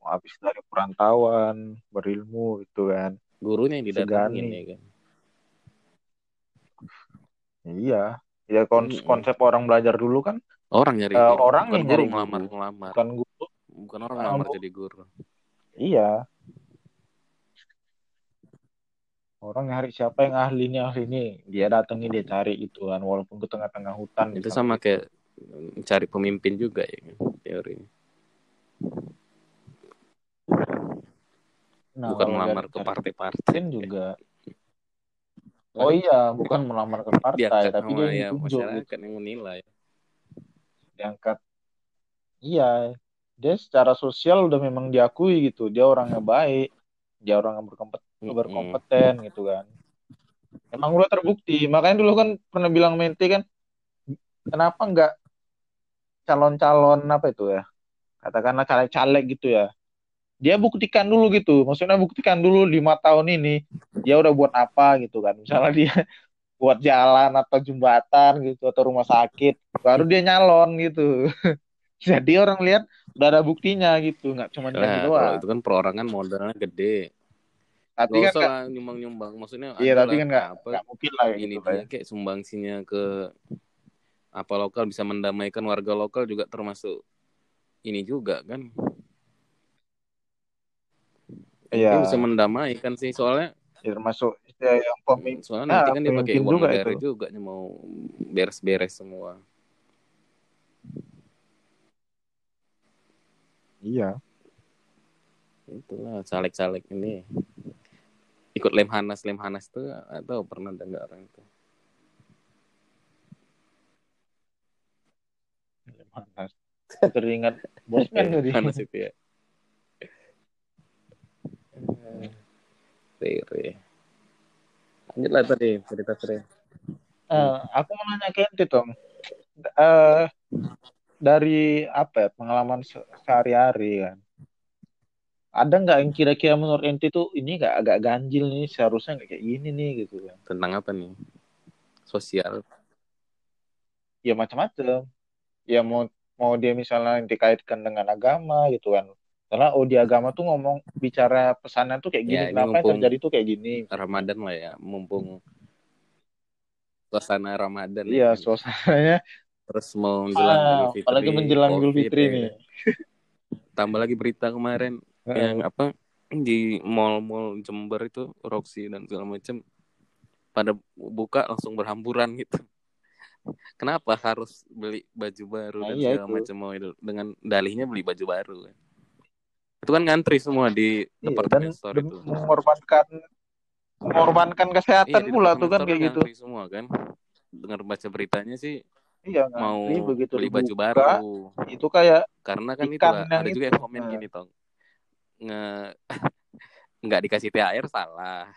habis dari perantauan berilmu gitu kan. Gurunya yang didatangin Segani. ya kan. Iya. Ya konsep orang belajar dulu kan orang nyari guru orang bukan yang guru nyari ngelamar bukan guru. Bukan orang ngelamar bu- jadi guru. Iya orang nyari siapa yang ahli ini ahli ini. Dia datengin dia cari gitu kan walaupun ke tengah-tengah hutan itu sama kayak mencari pemimpin juga ya kan teorinya Nah, bukan dari ke cari partai-partai. juga. Oh iya bukan melamar ke partai diangkat tapi dia ya ditunjuk gitu. masyarakat yang menilai. Diangkat. Iya dia secara sosial udah memang diakui gitu. Dia orangnya baik dia orang yang berkompet- Mm-mm. berkompeten gitu kan. Emang udah terbukti. Makanya dulu kan pernah bilang Mente kan kenapa nggak calon-calon apa itu ya? Katakanlah caleg-caleg gitu ya. Dia buktikan dulu gitu. Maksudnya buktikan dulu lima tahun ini dia udah buat apa gitu kan. Misalnya dia buat jalan atau jembatan gitu atau rumah sakit baru dia nyalon gitu. Jadi orang lihat udah ada buktinya gitu. Nggak cuma Nah, doang. itu kan perorangan modalnya gede tapi Gak kan usah nggak lah nyumbang-nyumbang maksudnya iya tapi kan nggak mungkin lah ini gitu ya. kayak sumbangsinya ke apa lokal bisa mendamaikan warga lokal juga termasuk ini juga kan Iya. Dia bisa mendamaikan sih soalnya ya, termasuk ya, yang pemimpin soalnya Ya, nanti kan dia pakai uang juga negara itu. juga nih mau beres-beres semua iya itulah caleg-caleg ini ikut lemhanas lemhanas tuh atau pernah ada nggak orang itu? Panas. teringat bosman tadi. Lemhanas itu ya. Rere lanjutlah tadi cerita Rere Eh, aku mau nanya ke ente Tong Eh, dari apa ya pengalaman se- sehari-hari kan ada nggak yang kira-kira menurut ente tuh ini nggak agak ganjil nih seharusnya nggak kayak gini nih gitu kan? Tentang apa nih? Sosial. Ya macam-macam. Ya mau mau dia misalnya dikaitkan dengan agama gitu kan. Karena oh di agama tuh ngomong bicara pesannya tuh kayak gini Ya, kenapa yang terjadi tuh kayak gini? Ramadan lah ya mumpung suasana Ramadan ya iya kan. suasananya. Terus mau menjelang ah, Idul Fitri apalagi menjelang Idul Fitri ya. nih. Tambah lagi berita kemarin Heeh. yang apa di mall-mall Jember itu Roxy dan segala macam pada buka langsung berhamburan gitu kenapa harus beli baju baru Nah, dan iya segala itu. macam mau itu dengan dalihnya beli baju baru kan itu kan ngantri semua di Iya, departemen store itu mengorbankan mengorbankan iya kesehatan di pula tuh kan kayak gitu semua kan dengar baca beritanya sih iya mau begitu beli baju baru itu kayak karena kan yang ada juga itu. yang komen Nah. gini tong nge nggak dikasih THR salah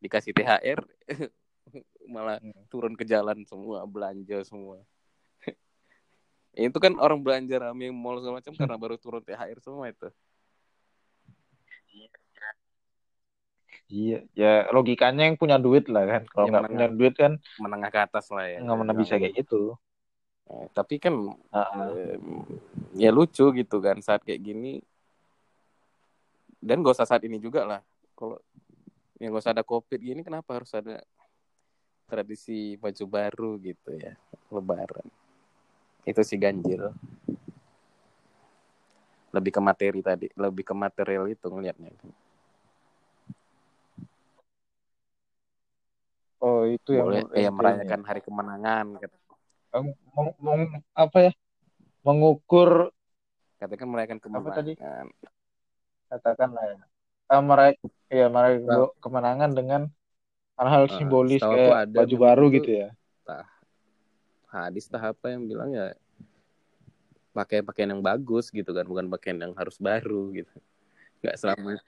dikasih THR malah Hmm. turun ke jalan semua belanja semua itu kan orang belanja rame mall segala macam karena baru turun THR semua itu Iya, ya logikanya yang punya duit lah kan. Kalau nggak punya duit kan menengah ke atas lah ya nggak mana bisa kayak gitu. Eh, tapi kan Ah, em, ya lucu gitu kan saat kayak gini dan gak usah saat ini juga lah kalau yang gak usah ada covid gini kenapa harus ada tradisi baju baru gitu ya lebaran itu sih ganjil lebih ke materi tadi lebih ke material itu ngelihatnya Oh itu yang boleh eh, ente merayakan hari kemenangan ini. Meng- meng- apa ya? Mengukur katakan merayakan Apa tadi? Katakanlah ya. Eh, meraih ya meraih Nah. kemenangan dengan hal-hal Ah, simbolis kayak ada baju baru itu gitu ya. hadis tahap apa yang bilang ya pakai pakaian yang bagus gitu kan bukan pakaian yang harus baru gitu nggak selama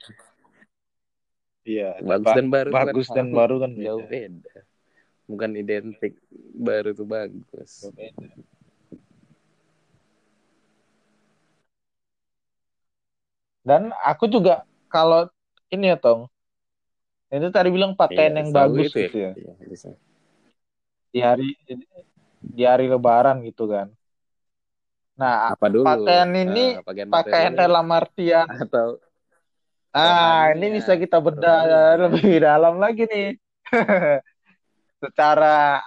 Iya. bagus ba- dan baru itu bagus kan dan baru kan jauh beda. beda bukan identik baru itu bagus beda. Dan aku juga kalau ini ya Tong, itu tadi bilang pakaian Iya, yang bagus itu gitu ya. Iya, bisa. Di hari di hari Lebaran gitu kan. Nah, apa dulu pakaian ini Ah, pakaian pakaian dalam artian atau Ah, ini bisa kita bedah lebih dalam lagi nih. Secara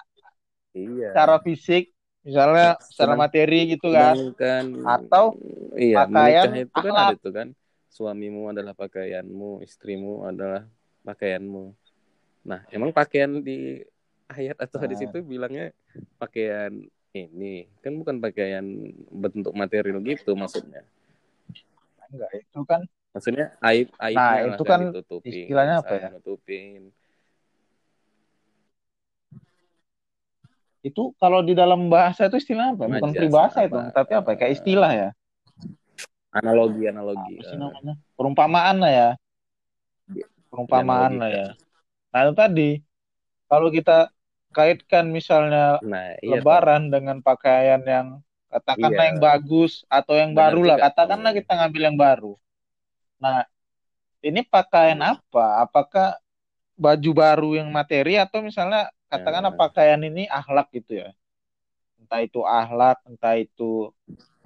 iya secara fisik, misalnya secara materi gitu kan. Atau iya pakaian itu kan akhlak. ada tuh kan suamimu adalah pakaianmu istrimu adalah pakaianmu nah emang pakaian di ayat atau hadis Nah. itu bilangnya pakaian ini kan bukan pakaian bentuk material gitu maksudnya Enggak, itu kan maksudnya aib aibnya Nah, itu kan kan ditutupin istilahnya apa ya? nutupin itu kalau di dalam bahasa itu istilah apa? Bukan Majas, peribahasa itu, apa, tapi apa? ya? Kayak istilah ya. Analogi analogi Apa sih namanya? Perumpamaan lah ya. Perumpamaan lah ya. Nah, itu tadi kalau kita kaitkan misalnya nah iya lebaran dengan pakaian yang katakanlah Iya. yang bagus atau yang baru lah katakanlah kita ngambil yang baru nah ini pakaian Iya. apa apakah baju baru yang materi atau misalnya katakanlah Ya. pakaian ini akhlak gitu ya entah itu akhlak entah itu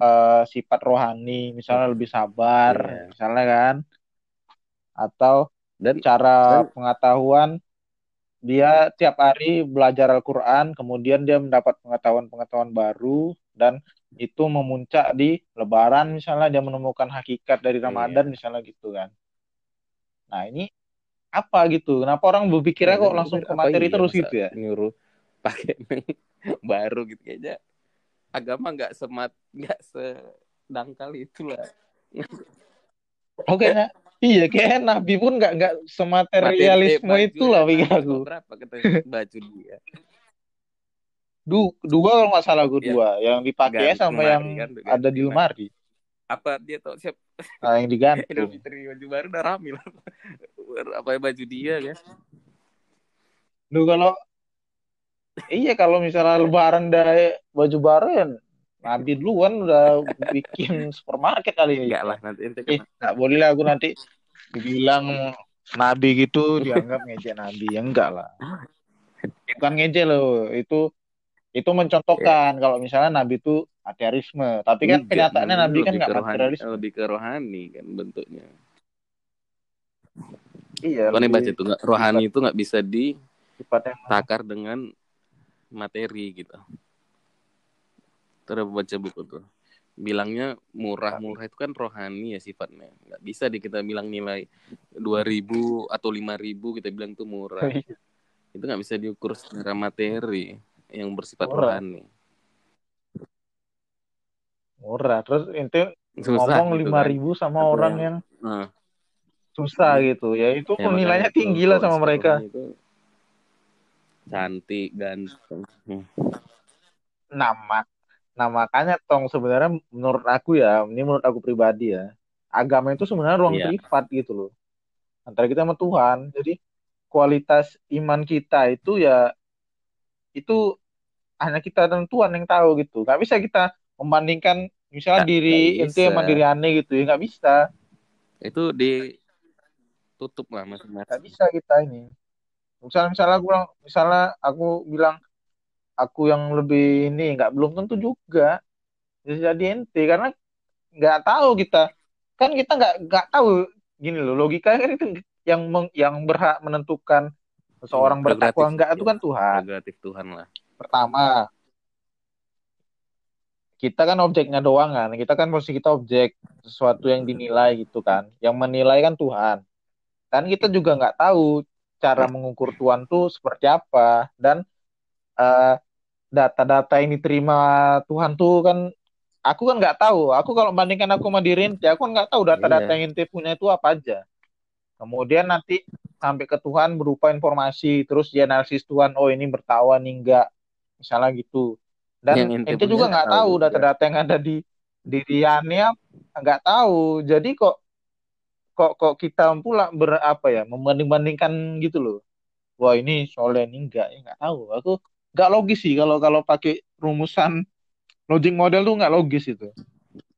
eh, sifat rohani misalnya lebih sabar Iya. misalnya kan atau dan cara Dan- pengetahuan dia tiap hari belajar Al-Quran kemudian dia mendapat pengetahuan-pengetahuan baru dan itu memuncak di Lebaran misalnya dia menemukan hakikat dari Iya. Ramadan misalnya gitu kan nah ini apa gitu kenapa orang berpikirnya Nah, kok langsung juga ke materi iya terus gitu ya nyuruh pakai yang baru gitu. Kayaknya agama nggak semat nggak sedangkal itulah. Oh kayaknya iya kayaknya Nabi pun nggak nggak sematerialisme Materi- itu baju lah dan pikir aku berapa kata baju dia. Du, dua kalau nggak salah gue Ya, dua. Yang dipakai sama lemari yang kan, ganti. ada di Nah. lemari. Apa dia tahu siap. Nah, yang Idul digantung Fitri baju baru udah rame lah. Apa baju dia ya? Lu kalau iya kalau misalnya lebaran dari baju baru ya Nabi duluan udah bikin supermarket kali ya. enggak lah nanti ente Eh, kena nggak boleh lah aku nanti dibilang Nabi gitu dianggap ngejek Nabi ya enggak lah. Bukan ngejek loh, itu itu mencontohkan kalau misalnya Nabi itu materialisme, tapi kan Enggak, kenyataannya Nabi kan lebih nggak ke rohani, materialisme. lebih ke rohani kan bentuknya Iya, nih baca itu nggak rohani itu nggak bisa di takar dengan materi gitu. Terus baca buku tuh. Bilangnya murah-murah itu kan rohani ya sifatnya. Nggak bisa di kita bilang nilai 2000 atau 5000 kita bilang tuh murah. Itu nggak bisa diukur secara materi yang bersifat Murah. rohani. murah. Terus itu Susah ngomong gitu lima kan. ribu sama orang yang- yang Nah, susah gitu ya itu ya nilainya tinggi lah sama mereka. itu cantik, ganteng. Nah, mak nah makanya tong sebenarnya menurut aku ya, ini menurut aku pribadi ya, agama itu sebenarnya ruang Iya. privat gitu loh. Antara kita sama Tuhan. Jadi kualitas iman kita itu ya itu hanya kita dan Tuhan yang tahu gitu. Gak bisa kita membandingkan misalnya Nggak- diri nggak ente sama diri aneh gitu ya nggak bisa Itu ditutup lah nggak masing-masing. bisa kita ini misalnya misalnya aku bilang misalnya aku bilang aku yang lebih ini nggak belum tentu juga bisa jadi ente. Karena nggak tahu kita. Kan kita nggak nggak tahu gini loh logika kan itu yang meng- yang berhak menentukan seseorang Iya, bertakwa enggak itu iya. kan Tuhan. Prerogatif Tuhan lah. pertama. Kita kan objeknya doang kan kita kan posisi kita objek sesuatu yang dinilai gitu kan. Yang menilai kan Tuhan. Kan kita juga nggak tahu cara mengukur Tuhan tuh seperti apa? Dan eh, data-data yang diterima Tuhan tuh kan aku kan nggak tahu. Aku kalau bandingkan aku sama diri ente aku nggak tahu data-data Iya. yang ente punya itu apa aja. Kemudian nanti sampai ke Tuhan berupa informasi terus dia analisis Tuhan oh ini bertawan nih enggak misalnya gitu. Dan Yang ente ente punya juga nggak tahu data-data yang ada di di Riannya nggak tahu. Jadi kok kok kok kita pula ber apa ya membanding-bandingkan gitu loh wah ini soalnya ini enggak ya nggak tahu aku nggak logis sih kalau kalau pakai rumusan logic model tuh nggak logis itu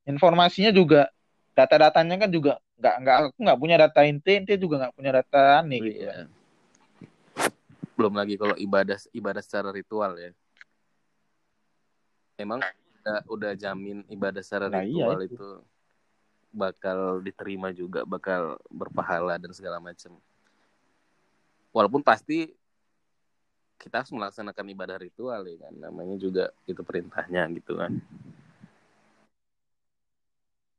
informasinya juga data-datanya kan juga nggak nggak aku nggak punya data ente ente juga nggak punya data aneh gitu Iya. Belum lagi kalau ibadah ibadah secara ritual ya. Emang udah, udah jamin ibadah secara Nah, iya ritual itu. itu bakal diterima juga, bakal berpahala dan segala macam. Walaupun pasti kita harus melaksanakan ibadah ritual ya kan, namanya juga itu perintahnya gitu kan.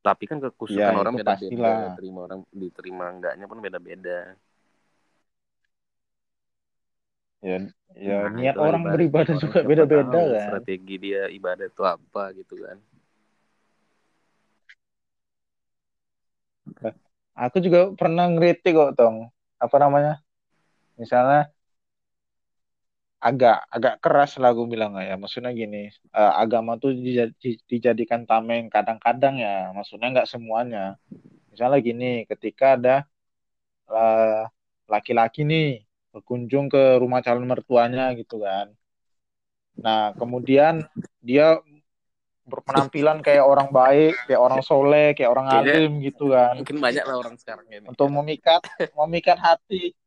Tapi kan kekhusukan Ya, orang beda-beda, terima orang diterima enggaknya pun beda-beda. ya ya Nah, niat orang ibadah. beribadah juga beda-beda kan Strategi dia ibadah itu apa gitu kan. Aku juga pernah ngeritik kok tong. Apa namanya? Misalnya agak agak keras lah aku bilang ya. Maksudnya gini eh, agama tuh dija- di- dijadikan tameng kadang-kadang ya. Maksudnya nggak semuanya. Misalnya gini ketika ada eh, laki-laki nih berkunjung ke rumah calon mertuanya gitu kan. Nah kemudian dia berpenampilan kayak orang baik kayak orang soleh kayak orang alim gitu kan. Mungkin banyak lah orang sekarang ini. untuk memikat memikat hati.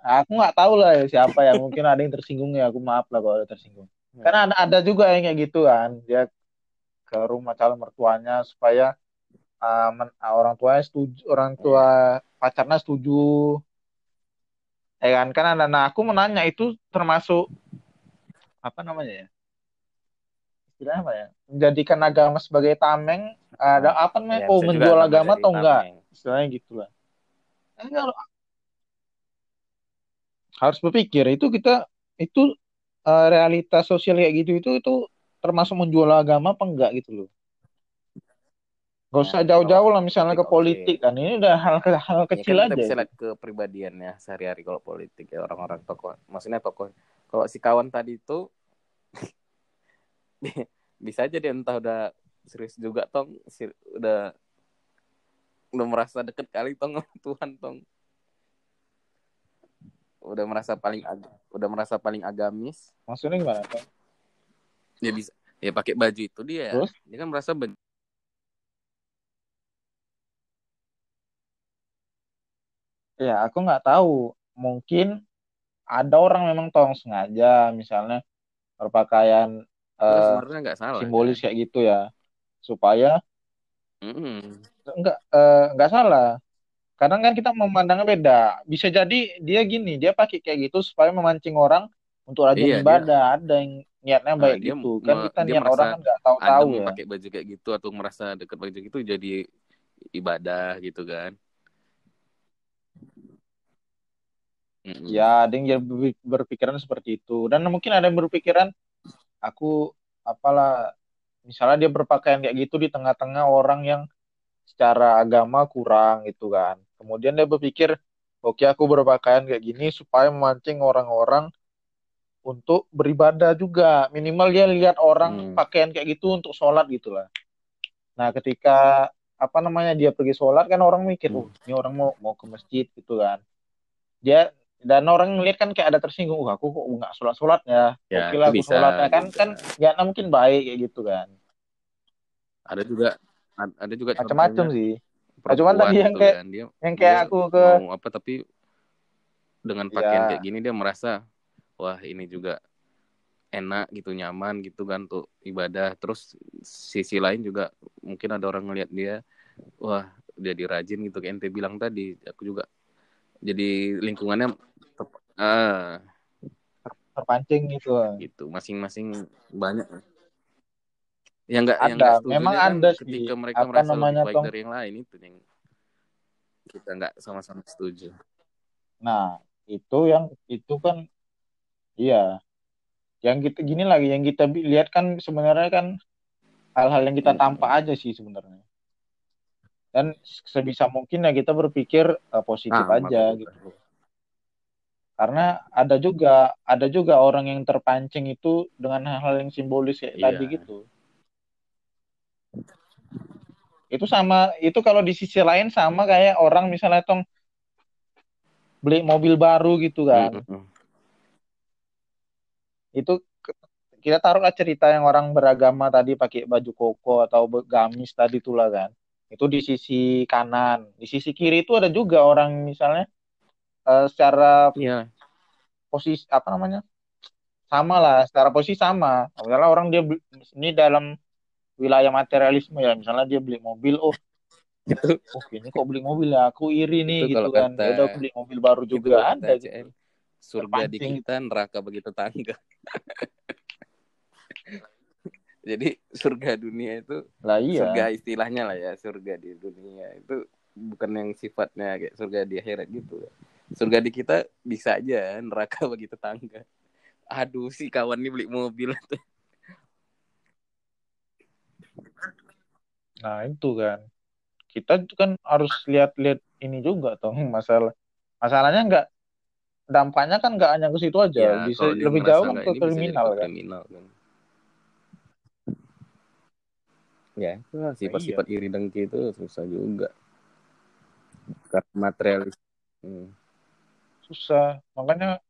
Aku nggak tahu lah ya siapa ya mungkin ada yang tersinggung ya aku maaf lah kalau ada tersinggung. Karena ada, ada juga yang kayak gitu kan dia ke rumah calon mertuanya supaya uh, men- uh, orang tuanya setuju orang tua pacarnya setuju. Ya kan kan ada nah aku menanya itu termasuk apa namanya ya istilahnya apa ya? Menjadikan agama sebagai tameng ada apa namanya? Ya, oh menjual agama atau enggak? tameng. istilahnya gitulah. Kalau harus berpikir itu kita itu eh, realitas sosial kayak gitu itu itu termasuk menjual agama apa enggak gitu loh. Gak usah Nah, jauh-jauh lah misalnya ke politik, politik kan ini udah hal hal Ya kecil kan kita aja bisa lihat ke pribadiannya sehari-hari kalau politik ya orang-orang tokoh. Maksudnya tokoh. Kalau si kawan tadi itu bisa aja dia entah udah serius juga tong, si- udah udah merasa deket kali tong Tuhan tong. Udah merasa paling ag- udah merasa paling agamis. maksudnya gimana Bang? Dia bisa ya pakai baju itu dia. Terus? Dia kan merasa ben- ya aku nggak tahu mungkin ada orang memang tong sengaja misalnya berpakaian eh, sebenarnya nggak salah. simbolis kayak gitu ya. Supaya Mm-mm. enggak eh, enggak salah. Kadang kan kita memandangnya beda. Bisa jadi dia gini dia pakai kayak gitu supaya memancing orang untuk rajin Iya, dia- ibadah. Ada yang niatnya Nah, baik dia gitu. kan kita dia niat orang kan nggak tahu-tahu ya. pakai baju kayak gitu atau merasa deket baju gitu jadi ibadah gitu kan. Mm-mm. ya ada yang berpikiran seperti itu. Dan mungkin ada yang berpikiran aku apalah misalnya dia berpakaian kayak gitu di tengah-tengah orang yang secara agama kurang gitu kan kemudian dia berpikir oke aku berpakaian kayak gini supaya memancing orang-orang untuk beribadah juga minimal dia lihat orang Hmm. pakaian kayak gitu untuk sholat gitu lah nah ketika apa namanya dia pergi sholat kan orang mikir Hmm. oh ini orang mau mau ke masjid gitu kan dia dan orang ngeliat kan kayak ada tersinggung wah aku kok nggak sholat sholat ya Ya, oke lah aku sholat ya kan juga. kan nggak mungkin baik kayak gitu kan. Ada juga ad- ada juga macam-macam sih. Nah, cuman tadi yang gitu kayak- kan. Dia yang kayak dia aku ke mau apa tapi dengan pakaian Ya. kayak gini dia merasa wah ini juga enak gitu nyaman gitu kan untuk ibadah. Terus sisi lain juga mungkin ada orang ngelihat dia wah jadi rajin gitu kayak ente bilang tadi. Aku juga jadi lingkungannya tep- ah terpancing gitu gitu masing-masing banyak yang enggak yang Ada, nggak setujunya memang kan ada sih. ketika mereka Apa merasa namanya, lebih baik Tong? dari yang lain itu yang kita nggak sama-sama setuju Nah, itu yang itu kan iya. Yang kita gini lagi yang kita lihat kan sebenarnya kan hal-hal yang kita tampak aja sih sebenarnya. Dan sebisa mungkin ya kita berpikir eh, positif Sama aja gitu. Karena ada juga ada juga orang yang terpancing itu dengan hal-hal yang simbolis kayak Iya. tadi gitu. Itu sama itu kalau di sisi lain sama kayak orang misalnya tong beli mobil baru gitu kan. Mm, mm, mm. itu kita taruhlah cerita yang orang beragama tadi pakai baju koko atau gamis tadi itulah kan itu di sisi kanan. Di sisi kiri itu ada juga orang misalnya eh, secara Iya, posisi apa namanya? Sama lah secara posisi sama. Misalnya orang dia beli- ini dalam wilayah materialisme ya misalnya dia beli mobil oh oh ini kok beli mobil ya? Aku iri nih Itu gitu kan. kata- ya udah beli mobil baru juga ada gitu. Surga di kita neraka bagi tetangga jadi surga dunia itu lah iya. surga istilahnya lah ya surga di dunia itu bukan yang sifatnya kayak surga di akhirat gitu. Surga di kita bisa aja neraka bagi tetangga. Aduh si kawan ini beli mobil. Nah itu kan. Kita kan harus lihat-lihat ini juga toh masalah masalahnya nggak dampaknya kan nggak hanya ke situ aja. Ya bisa lebih jauh ke ini bisa jadi kriminal kan. kriminal kan ya. Itu sifat-sifat iri dengki itu susah juga. Karena materialis hmm. susah. Makanya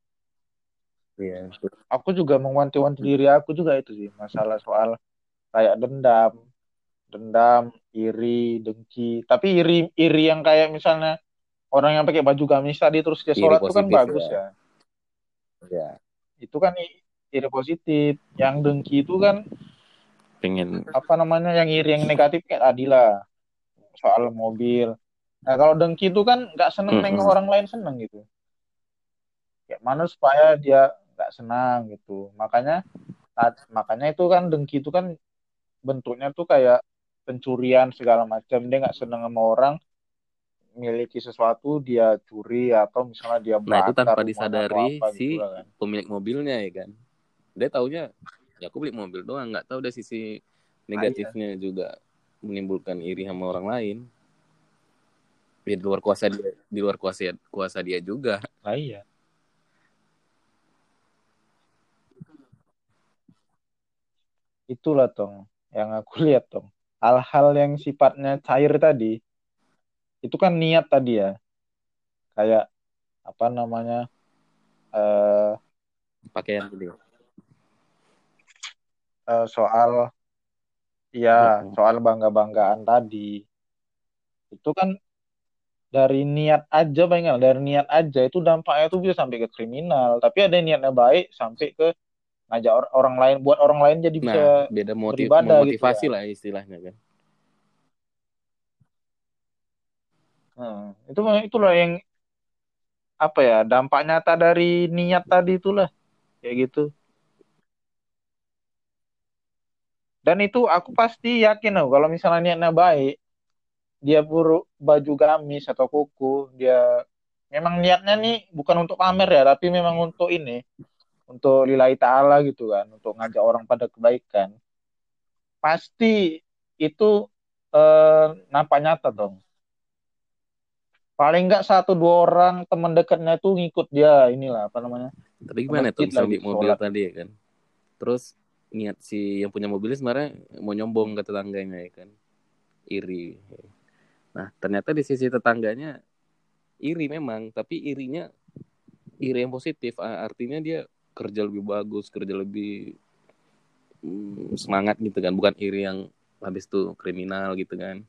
Iya, aku juga mewanti-wanti diri aku juga itu sih masalah soal kayak dendam. Dendam iri dengki. Tapi iri iri yang kayak misalnya orang yang pakai baju gamis tadi terus dia sholat itu kan bagus ya. ya. Ya itu kan iri positif. Yang dengki itu kan pengen apa namanya yang iri yang negatif kayak tadi lah soal mobil nah kalau dengki itu kan nggak seneng Mm-mm. nengok orang lain seneng gitu kayak mana supaya dia nggak senang gitu makanya makanya itu kan dengki itu kan bentuknya tuh kayak pencurian segala macam dia nggak seneng sama orang miliki sesuatu dia curi atau misalnya dia Nah itu tanpa disadari apa si gitu lah kan. pemilik mobilnya ya kan. Dia taunya ya aku beli mobil doang, nggak tahu deh sisi negatifnya juga menimbulkan iri sama orang lain. Ya, di luar kuasa dia, di luar kuasa kuasa dia juga. Lah iya itulah tong yang aku lihat tong hal-hal yang sifatnya cair tadi itu kan niat tadi ya kayak apa namanya eh Pakaian gitu. Eh, soal ya Mm-mm. soal bangga-banggaan tadi itu kan dari niat aja bayangin dari niat aja itu dampaknya tuh bisa sampai ke kriminal tapi ada yang niatnya baik sampai ke ngajak or- orang lain buat orang lain jadi bisa Nah, beda motiv beribadah gitu motivasi ya. lah istilahnya kan. Hmm, itu itulah yang apa ya dampak nyata dari niat tadi itulah kayak gitu dan itu aku pasti yakin loh kalau misalnya niatnya baik dia buru baju gamis atau kuku dia memang niatnya nih bukan untuk pamer ya tapi memang untuk ini untuk lillahi ta'ala gitu kan untuk ngajak orang pada kebaikan pasti itu eh, nampak nyata dong paling nggak satu dua orang teman dekatnya tuh ngikut dia inilah apa namanya Tapi gimana tuh bisa beli mobil sholat. tadi ya kan. Terus niat si yang punya mobilnya sebenarnya mau nyombong ke tetangganya ya kan. Iri. Nah, ternyata di sisi tetangganya iri memang, tapi irinya iri yang positif. Artinya dia kerja lebih bagus kerja lebih hmm, semangat gitu kan. Bukan iri yang habis tuh kriminal gitu kan.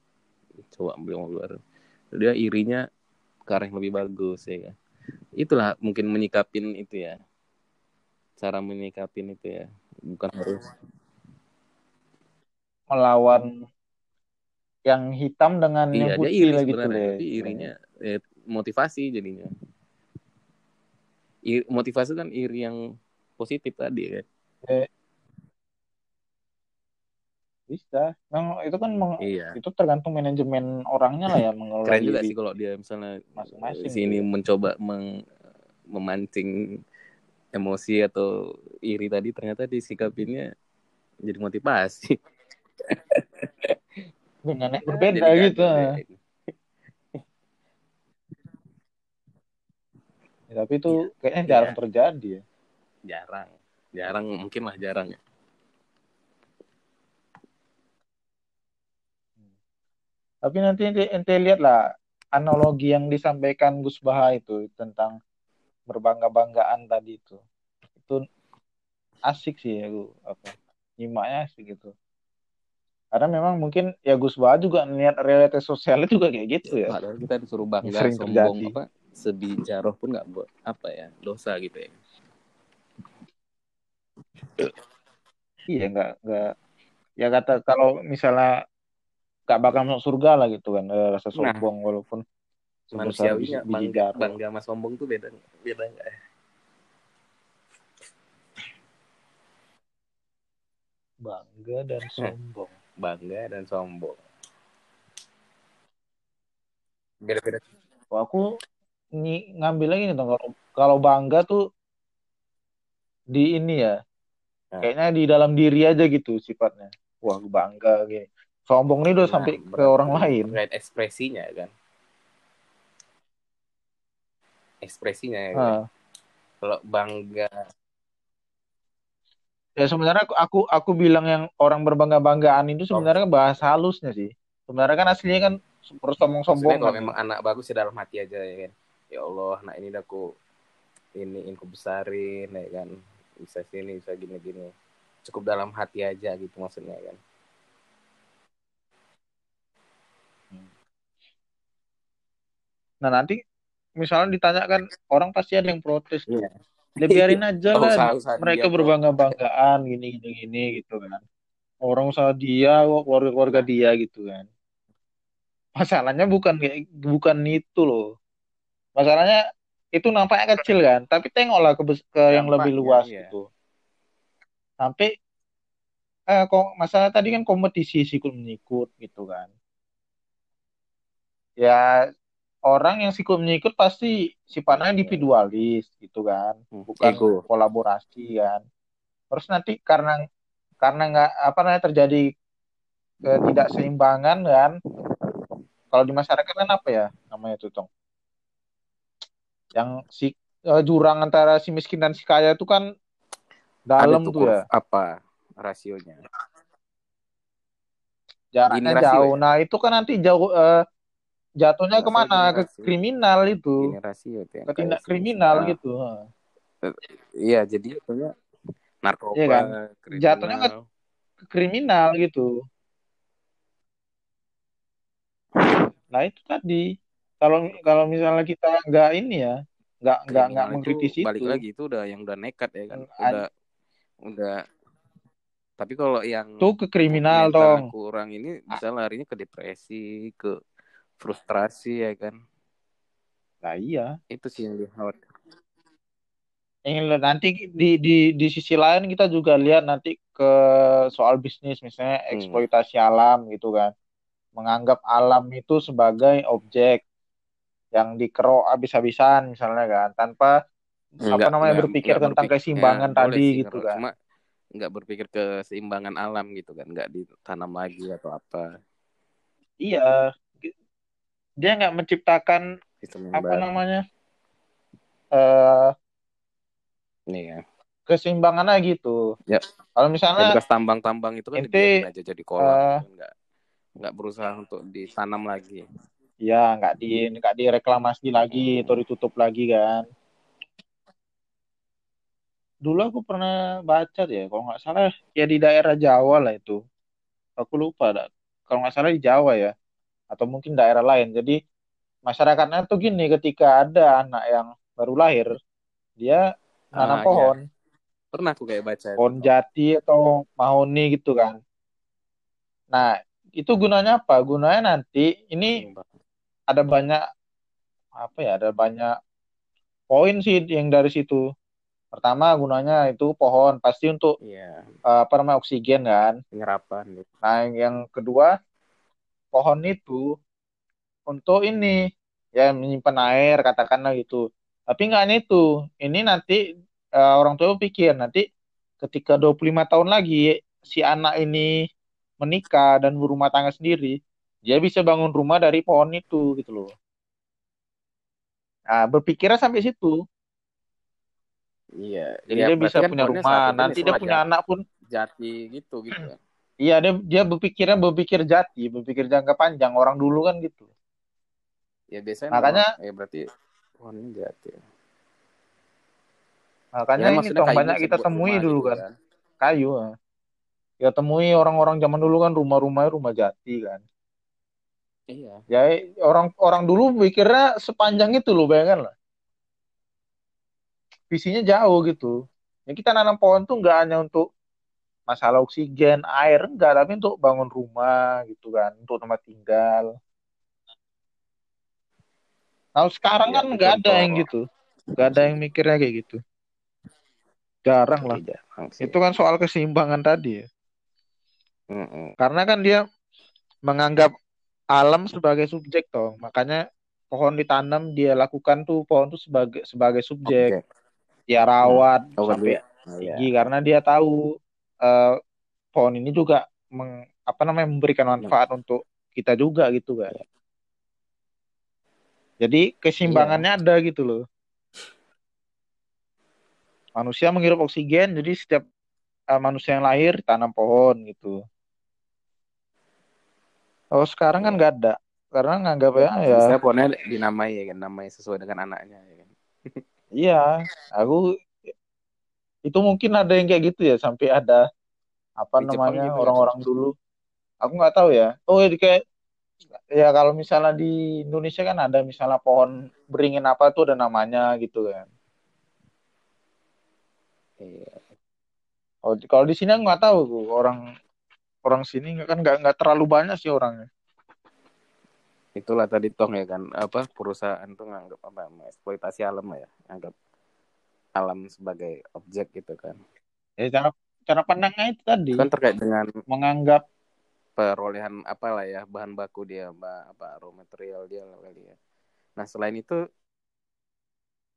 Coba ambil mobil baru. Dia irinya ke arah yang lebih bagus ya kan? Itulah mungkin menyikapin itu ya. Cara menyikapin itu ya bukan harus melawan yang hitam dengan iya, yang putih iri lah gitu deh. Tapi irinya eh, motivasi jadinya. I, motivasi kan iri yang positif tadi kan. Eh, bisa. Memang itu kan meng, iya. itu tergantung manajemen orangnya lah ya mengelola Keren juga sih kalau dia misalnya masing-masing sini gitu. mencoba meng, memancing emosi atau iri tadi ternyata disikapinnya jadi motivasi. dengan yang berbeda gitu. ya, tapi itu ya, kayaknya jarang ya. terjadi ya. Jarang, jarang mungkin lah jarang ya. Tapi nanti ente, ente lihat lah analogi yang disampaikan Gus Baha itu tentang berbangga-banggaan tadi itu. Itu asik sih ya, apa nyimaknya asik gitu karena memang mungkin ya Gus Baha juga niat realitas sosialnya juga kayak gitu ya. Padahal kita disuruh bangga Sering sombong terjadi. apa sedih jaroh pun nggak buat apa ya dosa gitu ya. Iya nggak nggak ya kata kalau misalnya nggak bakal masuk surga lah gitu kan rasa nah. sombong nah, walaupun manusiawinya bangga, bangga sama sombong tuh beda beda nggak ya? Bangga dan sombong. Bangga dan sombong. Beda-beda. Oh, aku ng ngambil lagi nih kalau kalau bangga tuh di ini ya nah. kayaknya di dalam diri aja gitu sifatnya. Wah bangga gitu sombong nih udah nah, sampai ke orang lain. Terkait ekspresinya kan ekspresinya ya kan? kalau bangga Ya sebenarnya aku, aku aku bilang yang orang berbangga-banggaan itu sebenarnya oh. bahasa halusnya sih. Sebenarnya kan aslinya kan terus sombong-sombong. Kalau memang anak bagus ya dalam hati aja ya kan. Ya Allah, nah ini aku ini aku besarin ya kan. Bisa sini, bisa gini-gini. Cukup dalam hati aja gitu maksudnya kan. Nah nanti misalnya ditanyakan orang pasti ada yang protes. Iya. Ya biarin aja lah usaha mereka berbangga-banggaan gini gini gini gitu kan. Orang usaha dia keluarga keluarga dia gitu kan. Masalahnya bukan kayak bukan itu loh. Masalahnya itu nampaknya kecil kan tapi tengoklah ke, ke yang lebih luas iya. gitu. Sampai eh, kok masalah tadi kan kompetisi sikut menyikut gitu kan. Ya orang yang sikut menyikut pasti sifatnya individualis gitu kan. Hmm, bukan Ego. kolaborasi kan. Terus nanti karena karena nggak apa namanya terjadi ketidakseimbangan kan. Kalau di masyarakat kan apa ya namanya itu tong? Yang si uh, jurang antara si miskin dan si kaya itu kan dalam tuh ya. apa rasionya? Jaraknya jauh. ya? nah itu kan nanti jauh uh, jatuhnya Masa ke mana? ke kriminal itu. Rasio itu ke tindak kriminal nah. gitu iya jadi jatuhnya narkoba iya kan? jatuhnya ke, ke kriminal gitu. Nah itu tadi. Kalau kalau misalnya kita nggak ini ya nggak nggak nggak mengkritisi itu balik lagi itu udah yang udah nekat ya kan? Udah udah. Tapi kalau yang tuh ke kriminal dong. kurang ini bisa larinya ke depresi ke frustrasi ya kan? Nah iya. Itu sih yang dikhawatir. Yang nanti di di di sisi lain kita juga lihat nanti ke soal bisnis misalnya hmm. eksploitasi alam gitu kan. Menganggap alam itu sebagai objek yang dikerok habis-habisan misalnya kan tanpa enggak, apa namanya enggak, berpikir enggak tentang berpikir, keseimbangan ya, tadi sih, gitu kan. cuma nggak berpikir keseimbangan alam gitu kan nggak ditanam lagi atau apa. Iya dia nggak menciptakan apa baru. namanya? Uh, ya. keseimbangan aja gitu. Ya. Kalau misalnya ya, tambang-tambang itu kan ente, aja jadi kolam uh, nggak nggak berusaha untuk ditanam lagi. Ya nggak di nggak direklamasi lagi atau ditutup lagi kan. Dulu aku pernah baca deh kalau nggak salah ya di daerah Jawa lah itu. Aku lupa dah. kalau nggak salah di Jawa ya atau mungkin daerah lain. Jadi masyarakatnya tuh gini ketika ada anak yang baru lahir dia nanam Ah, pohon. iya. Pernah aku kayak baca itu. pohon jati atau mahoni gitu kan. Nah itu gunanya apa? Gunanya nanti ini Sumpah. ada banyak apa ya ada banyak poin sih yang dari situ. Pertama gunanya itu pohon. Pasti untuk Iya, eh, apa namanya oksigen kan. Penyerapan. Nah yang kedua pohon itu untuk ini ya menyimpan air katakanlah gitu tapi nggak hanya itu ini nanti eh, orang tua pikir nanti ketika 25 tahun lagi si anak ini menikah dan berumah tangga sendiri dia bisa bangun rumah dari pohon itu gitu loh nah berpikirnya sampai situ Iya. jadi Ya, dia bisa kan punya rumah nanti dia punya jati, anak pun jati gitu gitu. ya. Iya dia dia berpikirnya berpikir jati berpikir jangka panjang orang dulu kan gitu Ya biasanya makanya memang, ya berarti pohonnya jati. makanya Ya ini tong banyak kita temui dulu gitu kan kan. kayu ya temui orang-orang zaman dulu kan rumah-rumahnya rumah jati kan Iya. ya orang orang dulu pikirnya sepanjang itu loh bayangkan lah visinya jauh gitu ya kita nanam pohon tuh nggak hanya untuk masalah oksigen air enggak. Tapi untuk bangun rumah gitu kan untuk tempat tinggal. Nah sekarang Iya, kan nggak ada yang gitu. Nggak ada yang mikirnya kayak gitu. Jarang lah. Iya, jarang itu kan soal keseimbangan tadi ya. Karena kan dia menganggap alam sebagai subjek toh. Makanya pohon ditanam dia lakukan tuh pohon tuh sebagai sebagai subjek. Oke. dia rawat Oh, sampai iya. tinggi karena dia tahu eh, pohon ini juga meng- apa namanya memberikan manfaat untuk kita juga gitu kan jadi keseimbangannya ada gitu loh. Manusia menghirup oksigen jadi setiap eh, manusia yang lahir tanam pohon gitu. Oh sekarang kan Iya. nggak ada. Karena nganggap ya ya. Bisa pohonnya dinamai ya kan, namai sesuai dengan anaknya ya kan. iya. Aku itu mungkin ada yang kayak gitu ya sampai ada apa Di namanya gitu ya, orang-orang dulu. Aku nggak tahu ya. Oh ini kayak ya kalau misalnya di Indonesia kan ada misalnya pohon beringin apa tuh ada namanya gitu kan. Iya. oh kalau di sini aku nggak tahu tuh orang orang sini kan nggak nggak terlalu banyak sih orangnya. Itulah tadi tong ya kan, apa perusahaan tuh nganggap apa eksploitasi alam ya, anggap alam sebagai objek gitu kan. ya cara cara pandangnya itu tadi kan terkait dengan menganggap perolehan apalah ya bahan baku dia apa apa raw material dia lah kali ya. Nah selain itu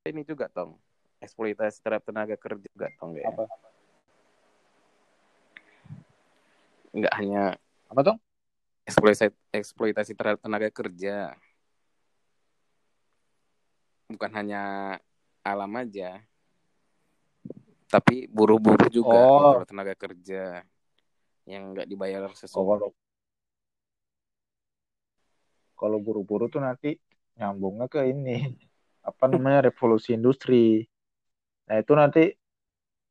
ini juga tong eksploitasi terhadap tenaga kerja juga tong ya. apa Nggak hanya apa tuh eksploitasi eksploitasi terhadap tenaga kerja. Bukan hanya alam aja, tapi buruh-buruh juga Oh. tenaga kerja yang nggak dibayar oh, sesuai. kalau kalau buru-buru tuh nanti nyambungnya ke ini apa namanya revolusi industri nah itu nanti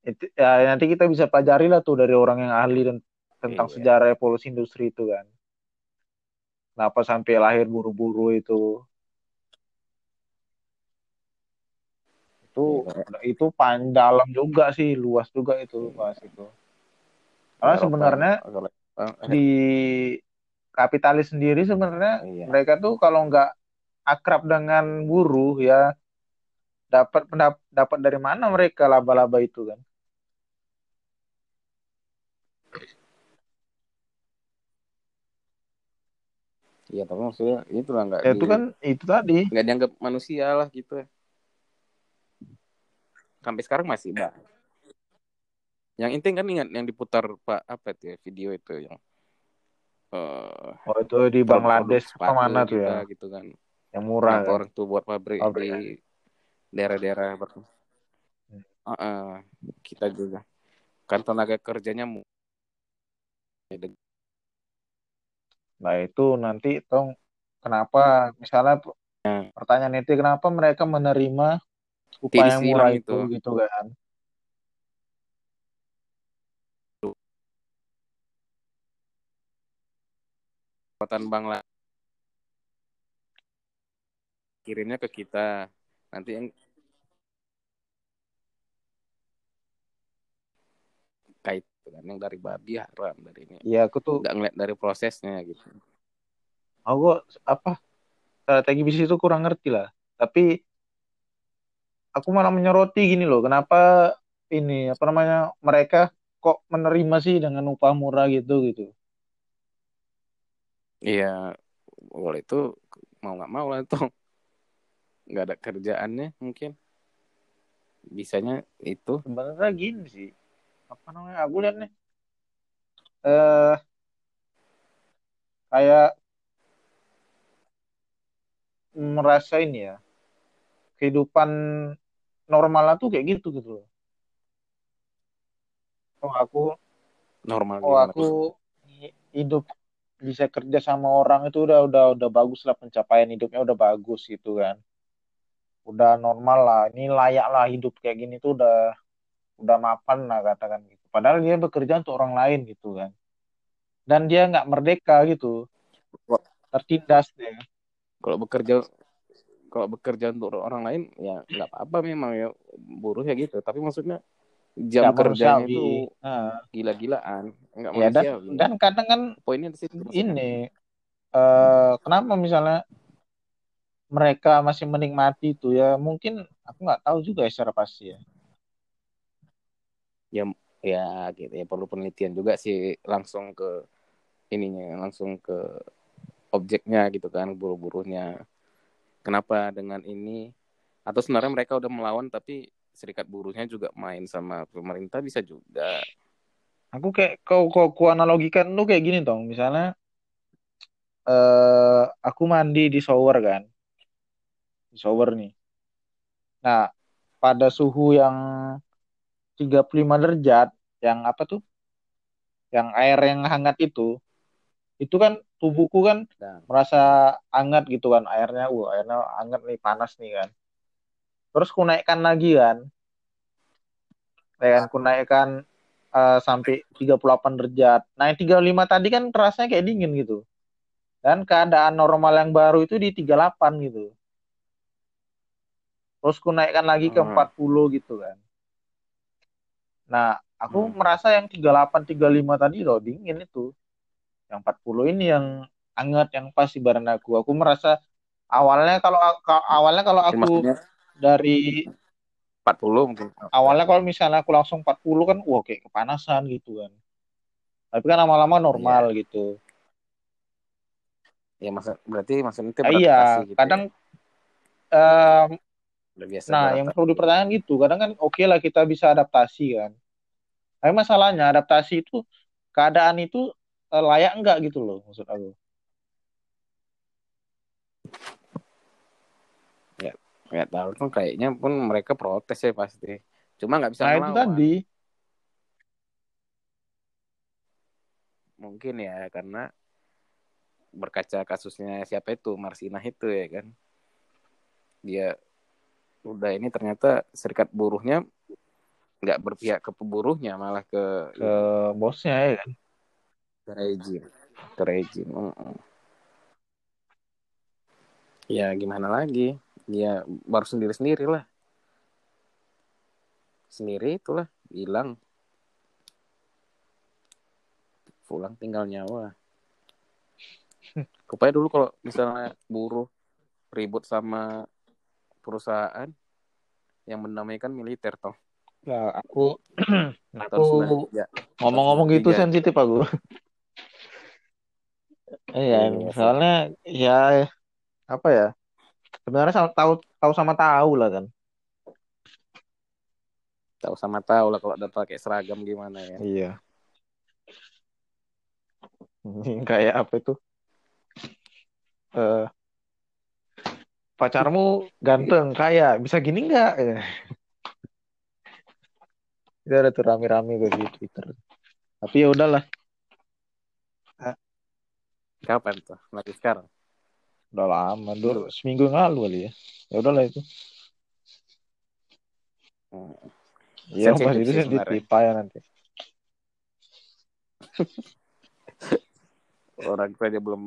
itu, ya nanti kita bisa pelajari lah tuh dari orang yang ahli dan tentang Iya. sejarah revolusi industri itu kan kenapa sampai lahir buru-buru itu itu Iya. itu panjang dalam juga sih luas juga itu bahas itu karena sebenarnya kalau- eh, di kapitalis sendiri sebenarnya Iya. mereka tuh kalau nggak akrab dengan buruh ya dapat dapat dari mana mereka laba-laba itu kan Iya, tapi maksudnya itu lah nggak ya di, itu kan itu tadi nggak dianggap manusia lah gitu. Sampai sekarang masih bah. Yang intinya kan ingat yang diputar Pak apa itu ya video itu yang eh oh itu di Bangladesh apa mana tuh ya gitu kan. yang murah Kenapa kan orang tuh buat pabrik Pabrik, di daerah-daerah ber- Hmm. Heeh, kita juga kan tenaga kerjanya mu- nah itu nanti tong kenapa misalnya Ya. pertanyaan itu kenapa mereka menerima upah yang murah itu, itu. gitu kan. Kekuatan Bangla kirimnya ke kita. Nanti yang kait gitu kan yang dari babi haram dari ini. Iya aku tuh nggak ngeliat dari prosesnya gitu. Aku apa eh, strategi bisnis itu kurang ngerti lah. Tapi aku malah menyoroti gini loh, kenapa ini apa namanya mereka kok menerima sih dengan upah murah gitu gitu. iya kalau itu mau nggak mau lah tuh nggak ada kerjaannya mungkin bisanya itu Sebenarnya gini sih, apa namanya? Aku lihat nih, eh kayak merasa ini ya, kehidupan normal tuh kayak gitu gitu loh. Oh aku, normal oh gimana aku hidup bisa kerja sama orang itu udah udah udah bagus lah pencapaian hidupnya udah bagus gitu kan. Udah normal lah, ini layak lah hidup kayak gini tuh udah udah mapan lah katakan gitu. Padahal dia bekerja untuk orang lain gitu kan. Dan dia nggak merdeka gitu, tertindas dia. kalau bekerja kalau bekerja untuk orang lain ya nggak apa-apa memang ya buruh ya gitu tapi maksudnya jam Nggak kerjanya manusiawi. itu Nah, gila-gilaan nggak ya dan dan kadang kan poinnya di situ maksudnya. ini eh kenapa misalnya mereka masih menikmati itu ya mungkin aku nggak tahu juga ya secara pasti ya. ya ya gitu ya perlu penelitian juga sih langsung ke ininya langsung ke objeknya gitu kan buruh-buruhnya kenapa dengan ini atau sebenarnya mereka udah melawan tapi serikat buruhnya juga main sama pemerintah bisa juga Aku kayak kau kau ku analogikan tuh kayak gini dong. Misalnya eh aku mandi di shower kan, di shower nih. Nah, pada suhu yang 35 derajat, yang apa tuh? Yang air yang hangat itu, itu kan tubuhku kan Nah, merasa hangat gitu kan airnya, wah airnya hangat nih panas nih kan. Terus ku naikkan lagi kan, ya kan ku naikkan eh, sampai 38 derajat. Nah, yang 35 tadi kan rasanya kayak dingin gitu. Dan keadaan normal yang baru itu di 38 gitu. Terus ku naikkan lagi ke Hmm. 40 gitu kan. Nah, aku Hmm. merasa yang 38 35 tadi loh dingin itu. Yang 40 ini yang hangat yang pas ibarat aku. Aku merasa awalnya kalau ka- awalnya kalau aku maksudnya dari 40 mungkin awalnya kalau misalnya aku langsung 40 kan wah kayak kepanasan gitu kan. Tapi kan lama-lama normal gitu. ya maksud berarti maksudnya itu Ah, iya, gitu kadang ya. em, udah biasa nah yang perlu dipertanyakan gitu. Kadang kan oke lah kita bisa adaptasi kan. Tapi masalahnya adaptasi itu keadaan itu layak enggak gitu loh maksud aku. nggak tahu kan kayaknya pun mereka protes ya pasti cuma nggak bisa Nah itu tadi. mungkin ya karena berkaca kasusnya siapa itu Marsinah itu ya kan dia udah ini ternyata serikat buruhnya nggak berpihak ke peburuhnya malah ke ke bosnya ya kan. Ke rejim ke rejim Mm-mm. ya gimana lagi? Ya baru sendiri sendiri lah. Sendiri itulah hilang. Pulang tinggal nyawa. Kupaya dulu kalau misalnya buruh ribut sama perusahaan yang mendamaikan militer toh. Nah, aku aku 93 ngomong-ngomong gitu 93. sensitif aku. Iya, Iya, soalnya ya apa ya? Sebenarnya sama- tahu tahu sama tahu lah kan. tahu sama tahu lah kalau udah pakai seragam gimana ya Iya. Kayak apa itu? Eh pacarmu ganteng, kaya, bisa gini nggak? Ya. Itu ada tuh rame-rame gue di Twitter. Tapi ya udahlah, kapan tuh lagi sekarang udah lama, dua, seminggu yang lalu kali ya. Ya udahlah itu. Hmm. Iya, pas itu sih sensitif sebenarnya. payah nanti. orang saja belum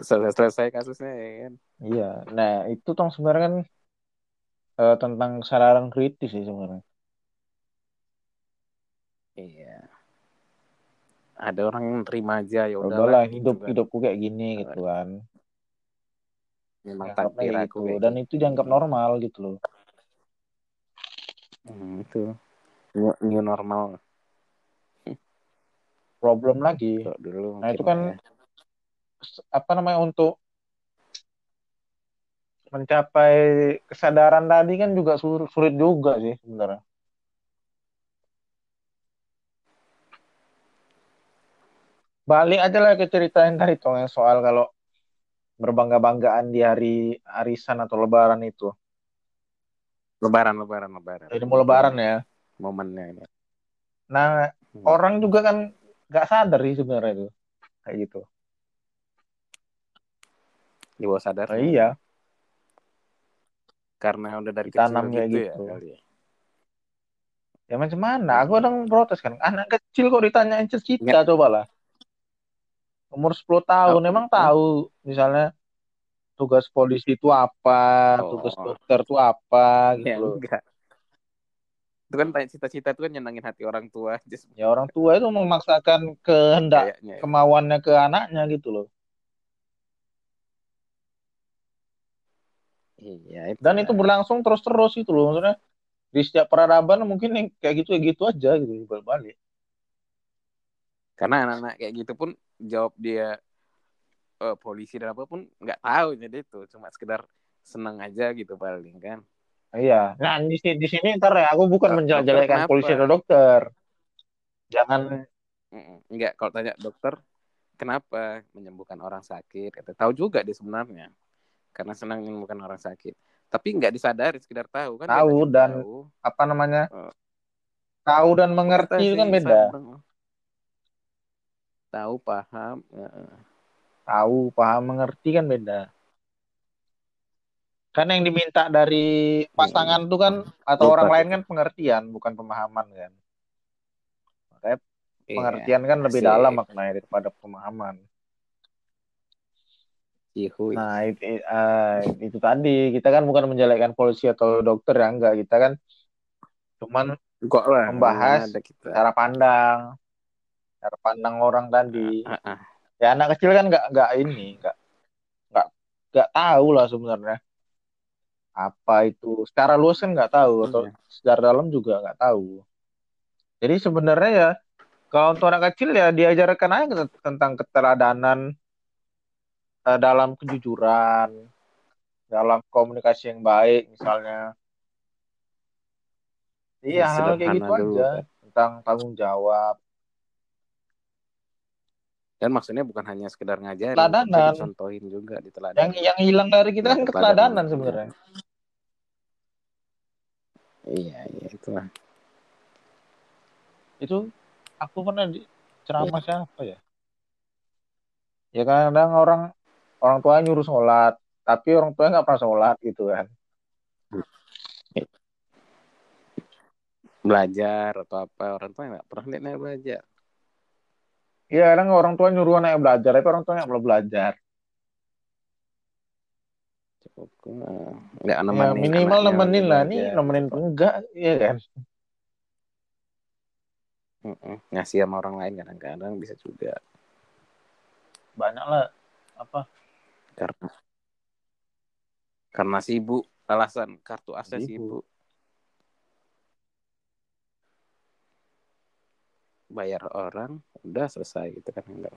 selesai, selesai kasusnya ya kan Iya, nah itu tong sebenarnya kan eh, tentang kesadaran kritis sih sebenarnya. iya ada orang yang terima aja ya Udah udahlah lah gitu hidup kan. hidupku kayak gini gitu kan. memang takdir kayak aku gitu. Dan gitu. itu dianggap normal gitu loh. Hmm, itu new, new normal Problem lagi. dulu Nah itu kan ya. apa namanya untuk mencapai kesadaran tadi kan juga sulit juga sih sebenarnya. Balik aja lah ke cerita yang tadi tuh yang soal kalau berbangga-banggaan di hari arisan atau lebaran itu. lebaran lebaran lebaran Jadi mau lebaran ya. momennya ini Nah, Hmm. orang juga kan nggak sadar sih sebenarnya itu. Kayak gitu. di bawah sadar Nah, iya, karena udah dari Ditanam kecil kayak gitu, gitu. ya kali ya. ya macam mana? Aku kadang protes kan. Anak kecil kok ditanyain cita coba lah. Umur 10 tahun Oh, emang tahu misalnya tugas polisi itu apa, Oh. tugas dokter itu apa gitu ya loh. enggak itu kan tanya cita-cita itu kan nyenangin hati orang tua aja sebenarnya. Ya orang tua itu memaksakan kehendak kayaknya ya. kemauannya ke anaknya gitu loh. iya itu Dan itu berlangsung terus-terus itu loh. Maksudnya di setiap peradaban mungkin yang kayak gitu gitu aja gitu balik. Karena anak-anak kayak gitu pun jawab dia eh, polisi dan apa pun nggak tahu jadi itu cuma sekedar seneng aja gitu paling kan Iya. Nah di sini di sini ntar ya aku bukan menjelek-jelekan dokter polisi atau dokter. Jangan nggak kalau tanya dokter kenapa menyembuhkan orang sakit kata tahu juga dia sebenarnya karena senang menyembuhkan orang sakit tapi nggak disadari sekedar tahu kan Tahu dan tahu. apa namanya Oh. tahu dan mengerti kan beda. Tahu paham ya. Tahu paham mengerti kan beda. Kan yang diminta dari pasangan tuh kan atau Lupa orang lain kan pengertian bukan pemahaman kan. Makanya Iya, pengertian kan lebih asik. dalam maknanya daripada pemahaman. Nah, itu, eh, itu tadi kita kan bukan menjelekkan polisi atau dokter ya enggak, kita kan cuman kok lah membahas ada kita cara pandang, cara pandang orang tadi. Ah, ah. Ya anak kecil kan nggak nggak ini, nggak nggak nggak tahu lah sebenarnya apa itu. Secara luas kan nggak tahu atau Iya. secara dalam juga nggak tahu. Jadi sebenarnya ya kalau untuk anak kecil ya diajarkan aja tentang keteladanan eh, dalam kejujuran, dalam komunikasi yang baik misalnya. Iya, Ya, hal kayak gitu dulu, aja kan. tentang tanggung jawab. Dan maksudnya bukan hanya sekedar ngajarin Teladanan. tapi dicontohin juga di Yang yang hilang dari kita kan Ya, keteladanan sebenarnya. iya iya itulah Itu aku pernah di ceramah siapa ya? Ya kadang orang orang tua nyuruh sholat, tapi orang tua nggak pernah sholat gitu kan. belajar atau apa orang tua nggak pernah lihat belajar Iya kadang orang tua nyuruh anaknya belajar, tapi orang tua nggak pernah belajar. cukup eh, Ya, minimal nemenin lagi lah nih, nemenin enggak, iya kan? Mm-mm. ngasih sama orang lain kadang-kadang bisa juga Banyak lah apa karena karena sibuk alasan kartu akses Sibuk. sibuk bayar orang udah selesai gitu kan enggak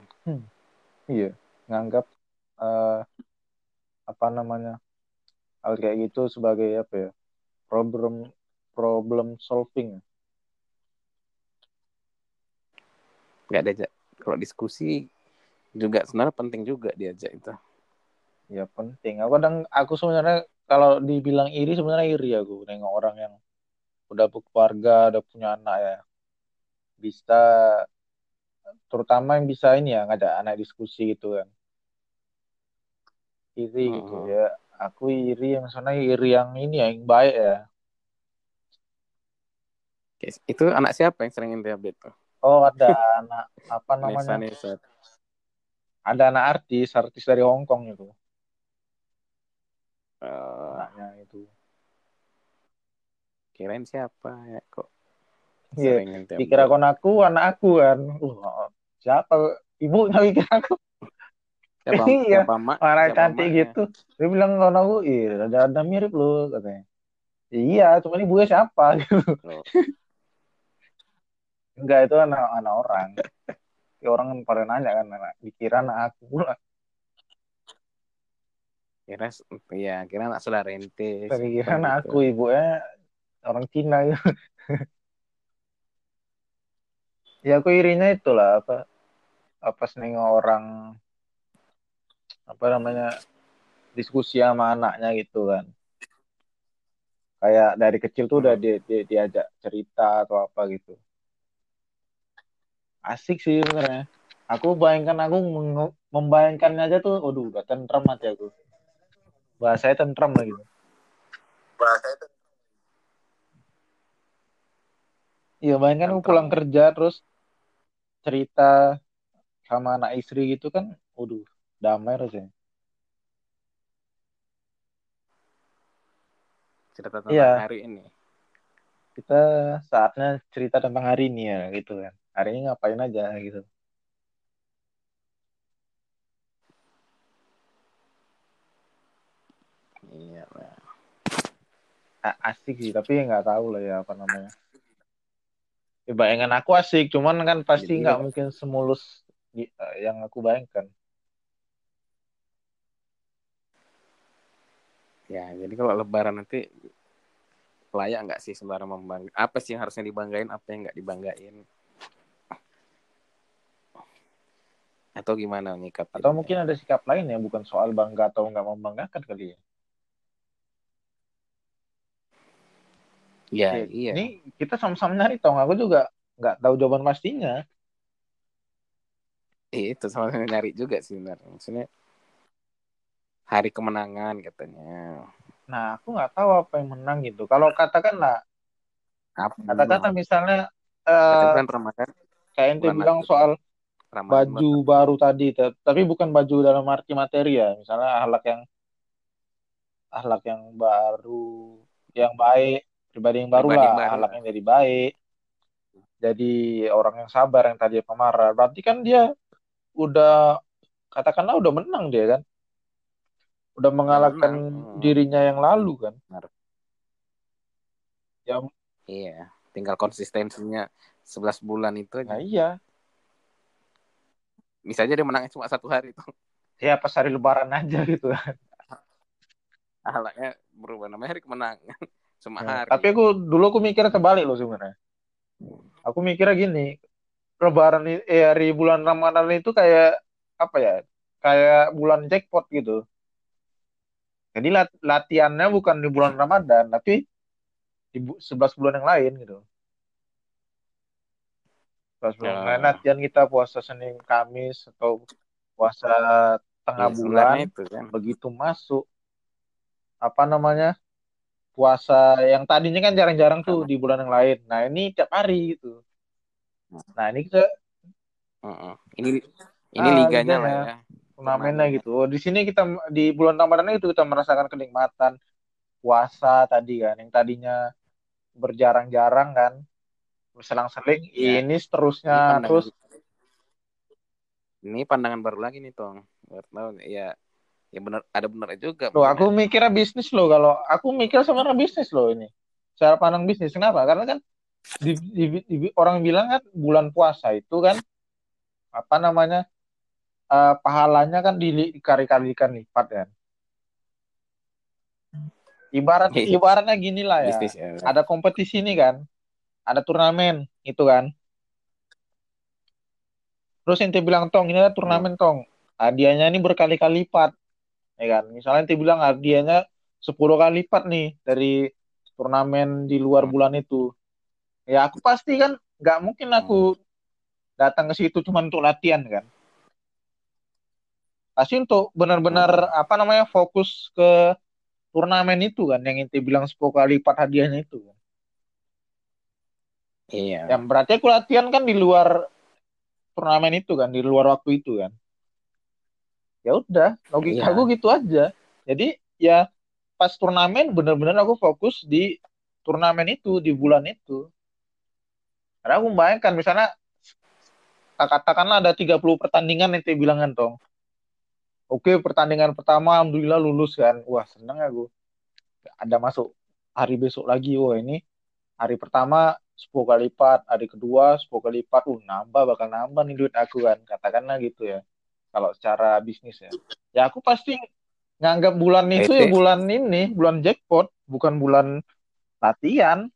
Iya, nganggap eh, apa namanya hal kayak gitu sebagai apa ya problem problem solving. nggak diajak kalau diskusi juga sebenarnya penting juga diajak itu Ya penting. Aku kadang aku sebenarnya kalau dibilang iri sebenarnya iri aku nengok orang yang udah berkeluarga, udah punya anak ya. Bisa terutama yang bisa ini ya ngajak anak diskusi gitu kan. Iri gitu Mhm. ya. Aku iri yang sana iri yang ini ya yang baik ya. Oke, itu anak siapa yang sering update tuh Oh ada anak apa namanya? Nesa ada anak artis artis dari Hong Kong itu Eh, anaknya itu kirain siapa ya kok Iya, ente dikira kon aku anak aku kan uh, siapa ibu pikir aku siapa Iya, siapa mak siapa cantik maknya? gitu. Dia bilang kon aku, iya ada, ada mirip lu katanya. Iya, cuman ibunya siapa gitu. Oh, Enggak itu anak anak orang. Ya, orang kan pada nanya kan, anak, dikira anak aku pula. kira ya kira anak saudara ente kira anak gitu. aku ibunya orang Cina gitu. ya aku irinya itulah apa apa seneng orang apa namanya diskusi sama anaknya gitu kan. Kayak dari kecil tuh udah Hmm. dia, dia diajak cerita atau apa gitu. Asik sih sebenarnya. Aku bayangkan aku membayangkannya aja tuh aduh udah tentram hati aku. Bahasanya tentram lagi. Iya bayangkan aku pulang kerja terus cerita sama anak istri gitu kan waduh damai rasanya. Cerita tentang Iya. hari ini. Kita saatnya cerita tentang hari ini ya gitu kan. Hari ini ngapain aja gitu. Iya. A- asik sih tapi nggak tahu lah ya apa namanya ya, bayangan aku asik cuman kan pasti Jadi nggak mungkin semulus eh, yang aku bayangkan. Ya jadi kalau lebaran nanti layak nggak sih saudara membangga apa sih yang harusnya dibanggain apa yang nggak dibanggain? Atau gimana nyikapin atau mungkin ada sikap lain ya bukan soal bangga atau nggak membanggakan kali ya ya Ya, iya. ini kita sama-sama nyari tong aku juga nggak tahu jawaban pastinya. Iya, itu sama nyari juga sih sebenarnya maksudnya hari kemenangan katanya. Nah aku nggak tahu apa yang menang gitu. Kalau katakanlah apa katakanlah misalnya eh kan Ramadan. kayak bulan bilang soal Ramadan baju baru tadi ta- tapi bukan baju dalam arti materi ya. Misalnya akhlak yang akhlak yang baru yang baik pribadi yang baru Pribadi lah yang baru jadi baik. Jadi orang yang sabar yang tadi pemarah berarti kan dia udah katakanlah udah menang dia kan? Udah mengalahkan. Hmm. dirinya yang lalu kan? Benar. ya. Iya tinggal konsistensinya 11 bulan itu aja. Nah iya. Bisa aja dia menangnya cuma satu hari tuh ya pas hari lebaran aja gitu ahlaknya berubah namanya hari kemenangan cuma Nah, tapi aku dulu aku mikir kebalik loh sebenarnya. Aku mikirnya gini lebaran eh, hari bulan Ramadan itu kayak apa ya kayak bulan jackpot gitu. Jadi lat- latihannya bukan di bulan Ramadan tapi di bu- 11 bulan yang lain gitu. 11 bulan yang Ya. lain latihan kita puasa Senin Kamis atau puasa tengah Iya, bulan itu kan. begitu masuk apa namanya puasa yang tadinya kan jarang-jarang tuh di bulan yang lain nah ini tiap hari gitu nah ini kita Heeh. ini ini Ah, liganya liganya. lah ya turnamennya gitu. Oh, di sini kita di bulan Ramadan itu kita merasakan kenikmatan puasa tadi kan, yang tadinya berjarang-jarang kan, berselang-seling. Ya. Ini ini seterusnya pandangan terus ini pandangan baru lagi nih tong ya ya benar ada benar juga loh aku mikirnya bisnis loh kalau aku mikir sebenarnya bisnis loh ini. Cara pandang bisnis kenapa? Karena kan di, di- di- orang bilang kan bulan puasa itu kan apa namanya eh, pahalanya kan dili- dikali-kalikan lipat kan. Ibarat ibaratnya gini lah ya. bisnis ya ada kompetisi nih kan ada turnamen itu kan terus ente bilang tong ini ada turnamen tong hadiahnya ini berkali-kali lipat ya kan? Misalnya ente bilang hadiahnya 10 kali lipat nih dari turnamen di luar Hmm. bulan itu. Ya aku pasti kan nggak mungkin aku datang ke situ cuma untuk latihan kan? Pasti untuk benar-benar apa namanya fokus ke turnamen itu kan? Yang ente bilang 10 kali lipat hadiahnya itu kan? Iya. Yang berarti aku latihan kan di luar turnamen itu kan? Di luar waktu itu kan ya udah logika Iya. gue gitu aja. Jadi ya pas turnamen bener-bener aku fokus di turnamen itu di bulan itu. Karena aku bayangkan misalnya katakanlah ada 30 pertandingan yang bilangan dong oke pertandingan pertama alhamdulillah lulus kan. Wah seneng aku ada masuk hari besok lagi wah ini hari pertama 10 kali lipat hari kedua 10 kali lipat uh nambah bakal nambah nih duit aku kan. Katakanlah gitu ya kalau secara bisnis ya ya aku pasti nganggap bulan itu ya bulan ini bulan jackpot bukan bulan latihan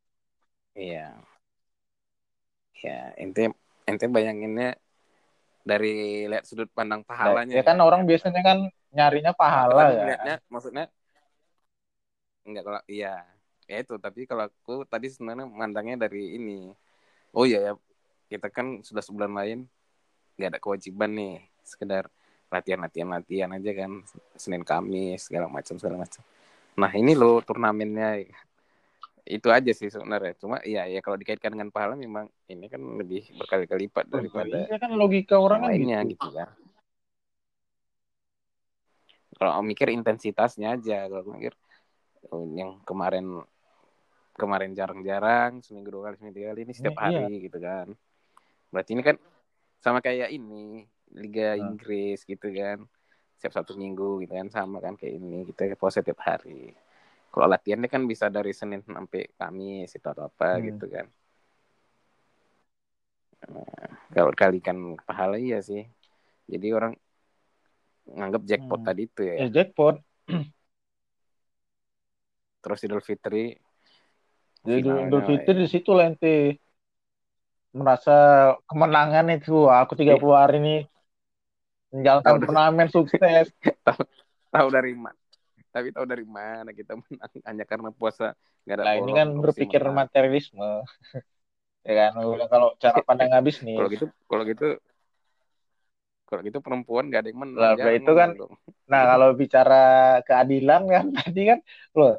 Iya. Ya, ente ente bayanginnya dari lihat sudut pandang Nah, pahalanya. ya kan orang biasanya kan nyarinya pahala Tadi ya ngeliatnya maksudnya enggak kalau iya. Ya itu, tapi kalau aku tadi sebenarnya memandangnya dari ini. Oh iya ya, kita kan sudah sebulan lain nggak ada kewajiban nih, sekedar latihan-latihan latihan aja kan Senin Kamis segala macam segala macam. Nah, ini loh turnamennya. Itu aja sih sebenarnya. Cuma iya ya kalau dikaitkan dengan pahala memang ini kan lebih berkali-kali lipat daripada iya kan logika orang kan lainnya gitu. gitu kan. Kalau mikir intensitasnya aja kalau mikir oh, yang kemarin kemarin jarang-jarang seminggu dua kali seminggu tiga kali ini setiap iya. hari gitu kan. Berarti ini kan sama kayak ini Liga Nah. Inggris gitu kan setiap satu minggu gitu kan sama kan kayak ini kita puasa tiap hari kalau latihannya kan bisa dari Senin sampai Kamis itu atau apa Hmm. gitu kan Nah, kalau kalikan pahala iya sih jadi orang nganggap jackpot Hmm. tadi itu ya ya jackpot terus Idul Fitri jadi finalnya Idul Fitri ya. di situ lah ente merasa kemenangan itu aku 30 hari ini menjalankan Tahu turnamen sukses tahu dari mana tapi tahu dari mana kita menang hanya karena puasa nggak ada Nah ini kan berpikir menang. materialisme. ya kan, kalau cara pandang habis nih. kalau gitu kalau gitu kalau gitu perempuan nggak ada yang menang Lah, itu kan- dong. Nah kalau bicara keadilan kan tadi kan, loh,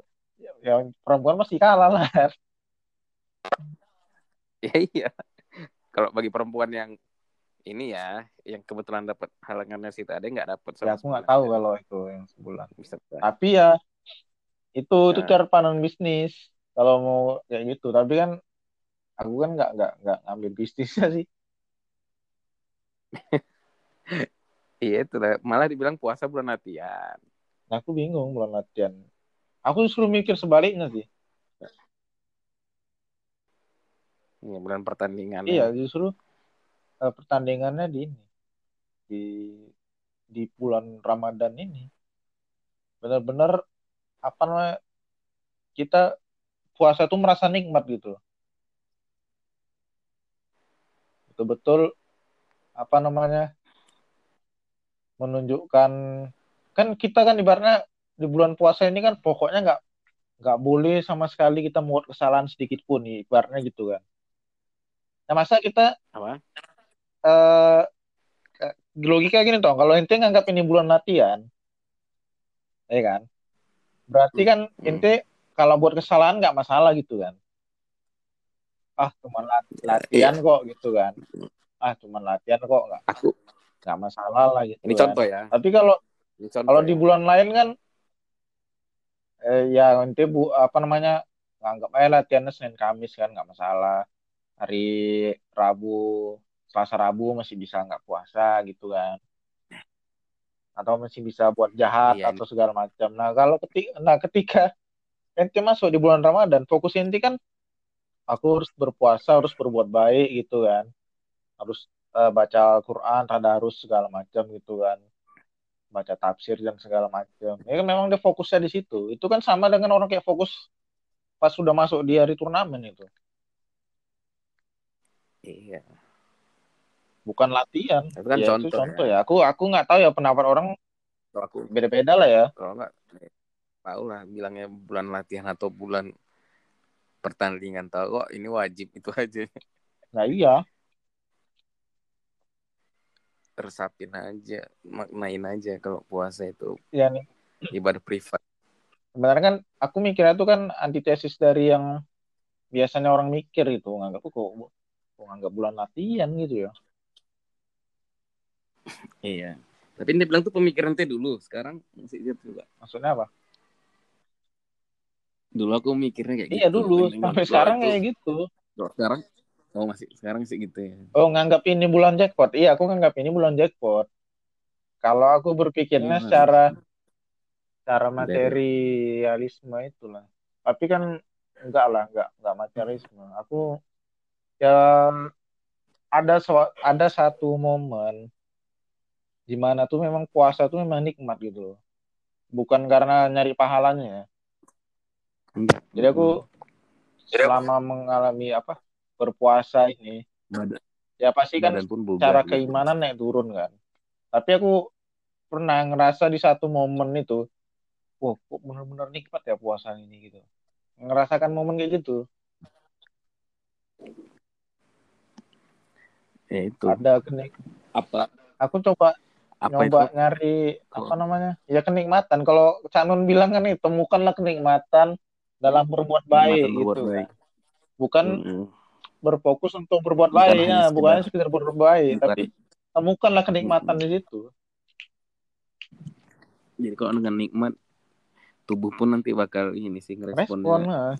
yang perempuan pasti kalah lah. ya iya kalau bagi perempuan yang ini ya yang kebetulan dapat halangannya situ ada nggak dapat Ya aku nggak tahu kalau itu yang sebulan. bisa Tapi ya itu itu Nah. cara pandang bisnis. Kalau mau kayak gitu. Tapi kan aku kan nggak nggak nggak ngambil bisnisnya sih. iya itu lah malah dibilang puasa bulan latihan Nah, aku bingung bulan latihan. Aku justru mikir sebaliknya sih. Iya, bulan pertandingan Iya, justru eh, pertandingannya di ini di di bulan Ramadan ini benar-benar apa namanya kita puasa tuh merasa nikmat gitu. Betul-betul apa namanya menunjukkan kan kita kan ibaratnya di bulan puasa ini kan pokoknya nggak nggak boleh sama sekali kita membuat kesalahan sedikit pun ibaratnya gitu kan. Nah masa kita apa eh logika gini toh, kalau ente nganggap ini bulan latihan, ya kan? Berarti kan Hmm. ente kalau buat kesalahan nggak masalah gitu kan? Ah, cuma lat- Ya, latihan kok gitu kan? Ah, cuma latihan kok nggak aku nggak masalah lah gitu. ini kan. contoh ya Tapi kalau kalau ya. di bulan lain kan, eh, ya ente bu apa namanya nganggap aja latihannya Senin Kamis kan nggak masalah. Hari Rabu, Selasa Rabu masih bisa nggak puasa gitu kan? Atau masih bisa buat jahat Iya. atau segala macam. Nah kalau ketika, nah ketika ente masuk di bulan Ramadan, fokus ente kan aku harus berpuasa, harus berbuat baik gitu kan, harus eh, baca Al-Quran, tadarus segala macam gitu kan, baca tafsir dan segala macam. Ya kan memang dia fokusnya di situ. Itu kan sama dengan orang kayak fokus pas sudah masuk di hari turnamen itu, iya bukan latihan. itu kan Ya, contoh, itu contoh ya. ya. Aku aku nggak tahu ya pendapat orang kalau aku beda-beda lah ya. kalau nggak eh, tahu lah bilangnya bulan latihan atau bulan pertandingan tahu kok ini wajib itu aja Nah iya, resapin aja maknain aja kalau puasa itu ya nih. ibadah privat Sebenarnya kan aku mikirnya itu kan antitesis dari yang biasanya orang mikir itu nganggap kok nganggap bulan latihan gitu ya. Iya Tapi ini bilang tuh pemikiran teh dulu, sekarang masih gitu juga. Maksudnya apa? Dulu aku mikirnya kayak Iya gitu. dulu, Pengen sampai sekarang kayak gitu. Sekarang oh masih sekarang sih gitu ya. Oh, nganggap ini bulan jackpot. Iya, aku nganggap ini bulan jackpot. Kalau aku berpikirnya Iya, secara secara materialisme itulah. Tapi kan enggak lah, enggak enggak materialisme. Aku ya ada so- ada satu momen di mana tuh memang puasa tuh memang nikmat gitu loh. Bukan karena nyari pahalanya. Jadi aku selama mengalami apa berpuasa ini badan, ya pasti kan pun cara gitu. keimanan naik turun kan. Tapi aku pernah ngerasa di satu momen itu, wah kok bener-bener nikmat ya puasa ini gitu. Ngerasakan momen kayak gitu. Ya itu. Ada kenik. Apa Aku coba apa nyoba itu? nyari apa namanya? Ya kenikmatan. Kalau Cak Nun bilang kan nih, temukanlah kenikmatan dalam berbuat baik Kenikmatan berbuat gitu. baik. Bukan Mm-mm. berfokus untuk berbuat Bukan baik, ya, sekedar- bukan sekedar berbuat baik, Bukan. tapi temukanlah kenikmatan di situ. Jadi kalau dengan nikmat tubuh pun nanti bakal ini sih Respon. ngeresponnya nah.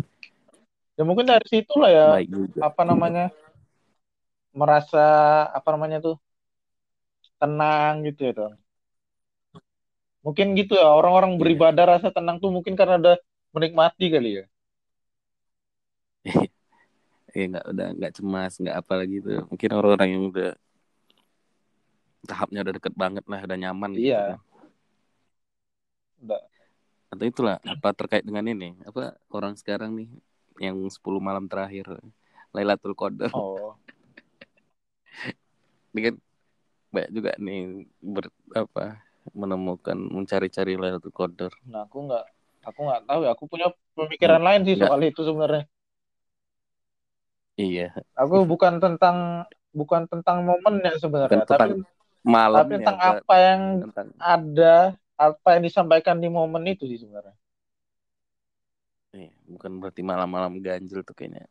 Ya mungkin dari situlah ya baik juga. apa namanya merasa apa namanya tuh tenang gitu ya dong. Mungkin gitu ya orang-orang Iya. beribadah rasa tenang tuh mungkin karena udah menikmati kali ya. Ya nggak udah nggak cemas nggak apa lagi tuh. Mungkin orang-orang yang udah tahapnya udah deket banget lah udah nyaman gitu Iya. kan. Udah. Atau itulah apa terkait dengan ini apa orang sekarang nih yang 10 malam terakhir Lailatul Qadar Oh, ini kan banyak juga nih ber, apa menemukan mencari-cari Lailatul Qadar. nah aku nggak aku nggak tahu ya. Aku punya pemikiran lain sih Nggak. soal itu sebenarnya. Iya, Aku bukan tentang bukan tentang momennya sebenarnya, tentang tapi malamnya tapi tentang apa- apa yang tentang ada, apa yang disampaikan di momen itu sih sebenarnya. Iya, bukan berarti malam-malam ganjil tuh kayaknya.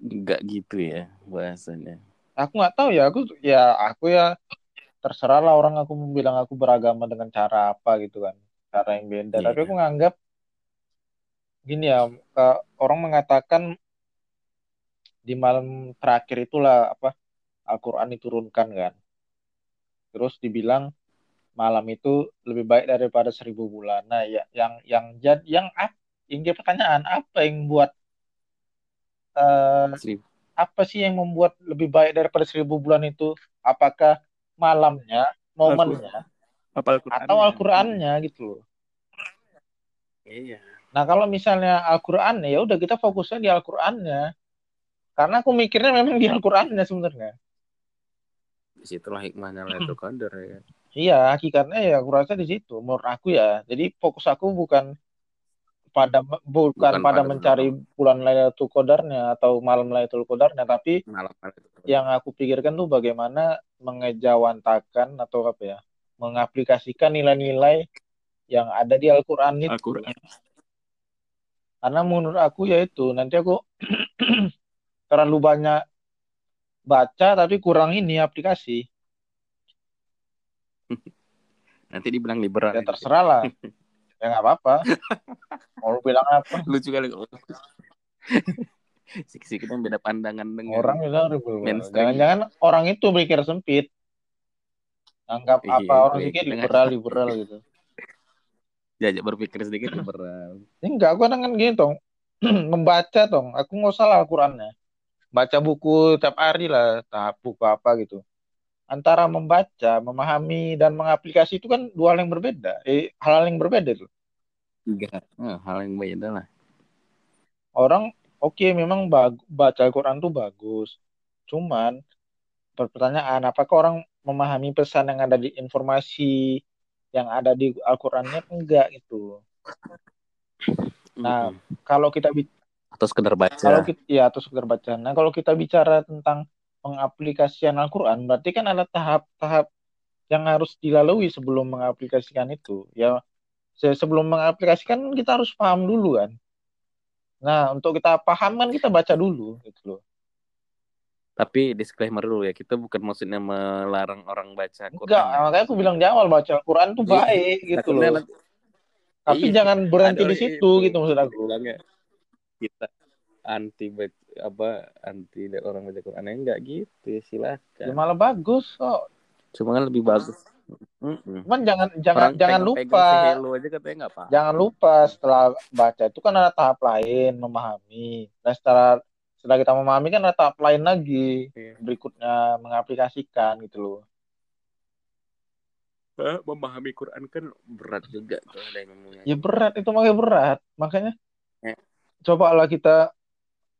Enggak gitu ya bahasanya. Aku nggak tahu ya, aku ya aku ya terserah lah orang aku bilang aku beragama dengan cara apa gitu kan, cara yang beda. Iya. Tapi aku nganggap gini ya, orang mengatakan di malam terakhir itulah apa Al-Quran diturunkan kan. Terus dibilang malam itu lebih baik daripada seribu bulan. Nah, ya, yang yang jad, yang ap- yang jadi pertanyaan apa yang buat eh, Seribu. Apa sih yang membuat lebih baik daripada seribu bulan itu? Apakah malamnya, momennya, Apa Al-Qur'annya? atau Al-Qur'annya gitu loh. Iya. Nah, kalau misalnya Al-Qur'annya ya udah kita fokusnya di Al-Qur'annya. Karena aku mikirnya memang di Al-Qur'annya sebenarnya. Di situlah hikmahnya Lailatul Qadar ya. Iya, hakikatnya ya aku rasa di situ. Menurut aku ya. Jadi fokus aku bukan pada bukan, Bukan pada pada mencari bulan Lailatul Qadarnya atau malam Lailatul Qadarnya, tapi Malam yang aku pikirkan tuh bagaimana mengejawantakan atau apa ya, mengaplikasikan nilai-nilai yang ada di Al-Qur'an itu. Al-Qur'an. Karena menurut aku ya itu nanti aku terlalu banyak baca tapi kurang ini aplikasi. Nanti dibilang liberal. Ya terserah lah. Ya nggak apa-apa. Mau lu bilang apa? Lucu kali kalau Sik-sik kita beda pandangan dengan Orang bilang. Jangan-jangan orang itu mikir sempit. Anggap Iya, apa orang iya, pikir kita liberal liberal gitu. jajak berpikir sedikit liberal. Enggak, aku kan gini tong. Membaca tong. Aku nggak salah Al-Qur'annya. Baca buku tiap hari lah, tahap buku apa gitu. Antara membaca, memahami dan mengaplikasi itu kan dua hal yang berbeda. Eh, hal yang berbeda itu. Tiga. Nah, hal yang beda lah. Orang oke memang bag- baca Al-Quran tuh bagus. Cuman pertanyaan apakah orang memahami pesan yang ada di informasi yang ada di Al-Qurannya enggak gitu. Nah, Mm-mm. Kalau kita atau sekedar baca. kalau kita ya atau sekedar baca. Nah, kalau kita bicara tentang pengaplikasian Al-Quran, berarti kan ada tahap-tahap yang harus dilalui sebelum mengaplikasikan itu. Ya, se- sebelum mengaplikasikan kita harus paham dulu kan. Nah, untuk kita paham kan kita baca dulu gitu loh. Tapi disclaimer dulu ya, kita bukan maksudnya melarang orang baca Quran. Enggak, ya. makanya aku bilang di awal baca Al-Quran tuh Iya, baik gitu Takutnya loh. nanti- Tapi Iya, jangan berhenti di situ itu gitu maksud aku. bilangnya kita anti apa anti orang baca Quran Ya, enggak gitu ya, Ya silakan. malah bagus kok. Cuma kan lebih bagus. Mm-mm. Cuman jangan jangan Orang jangan lupa. Hello aja katanya nggak apa. Jangan lupa setelah baca itu kan ada tahap lain memahami. Dan setelah setelah kita memahami kan ada tahap lain lagi Iya. berikutnya mengaplikasikan gitu loh. Eh, memahami Quran kan berat juga tuh ada yang ngomongnya. Ya berat itu makanya berat. Makanya Ya. cobalah kita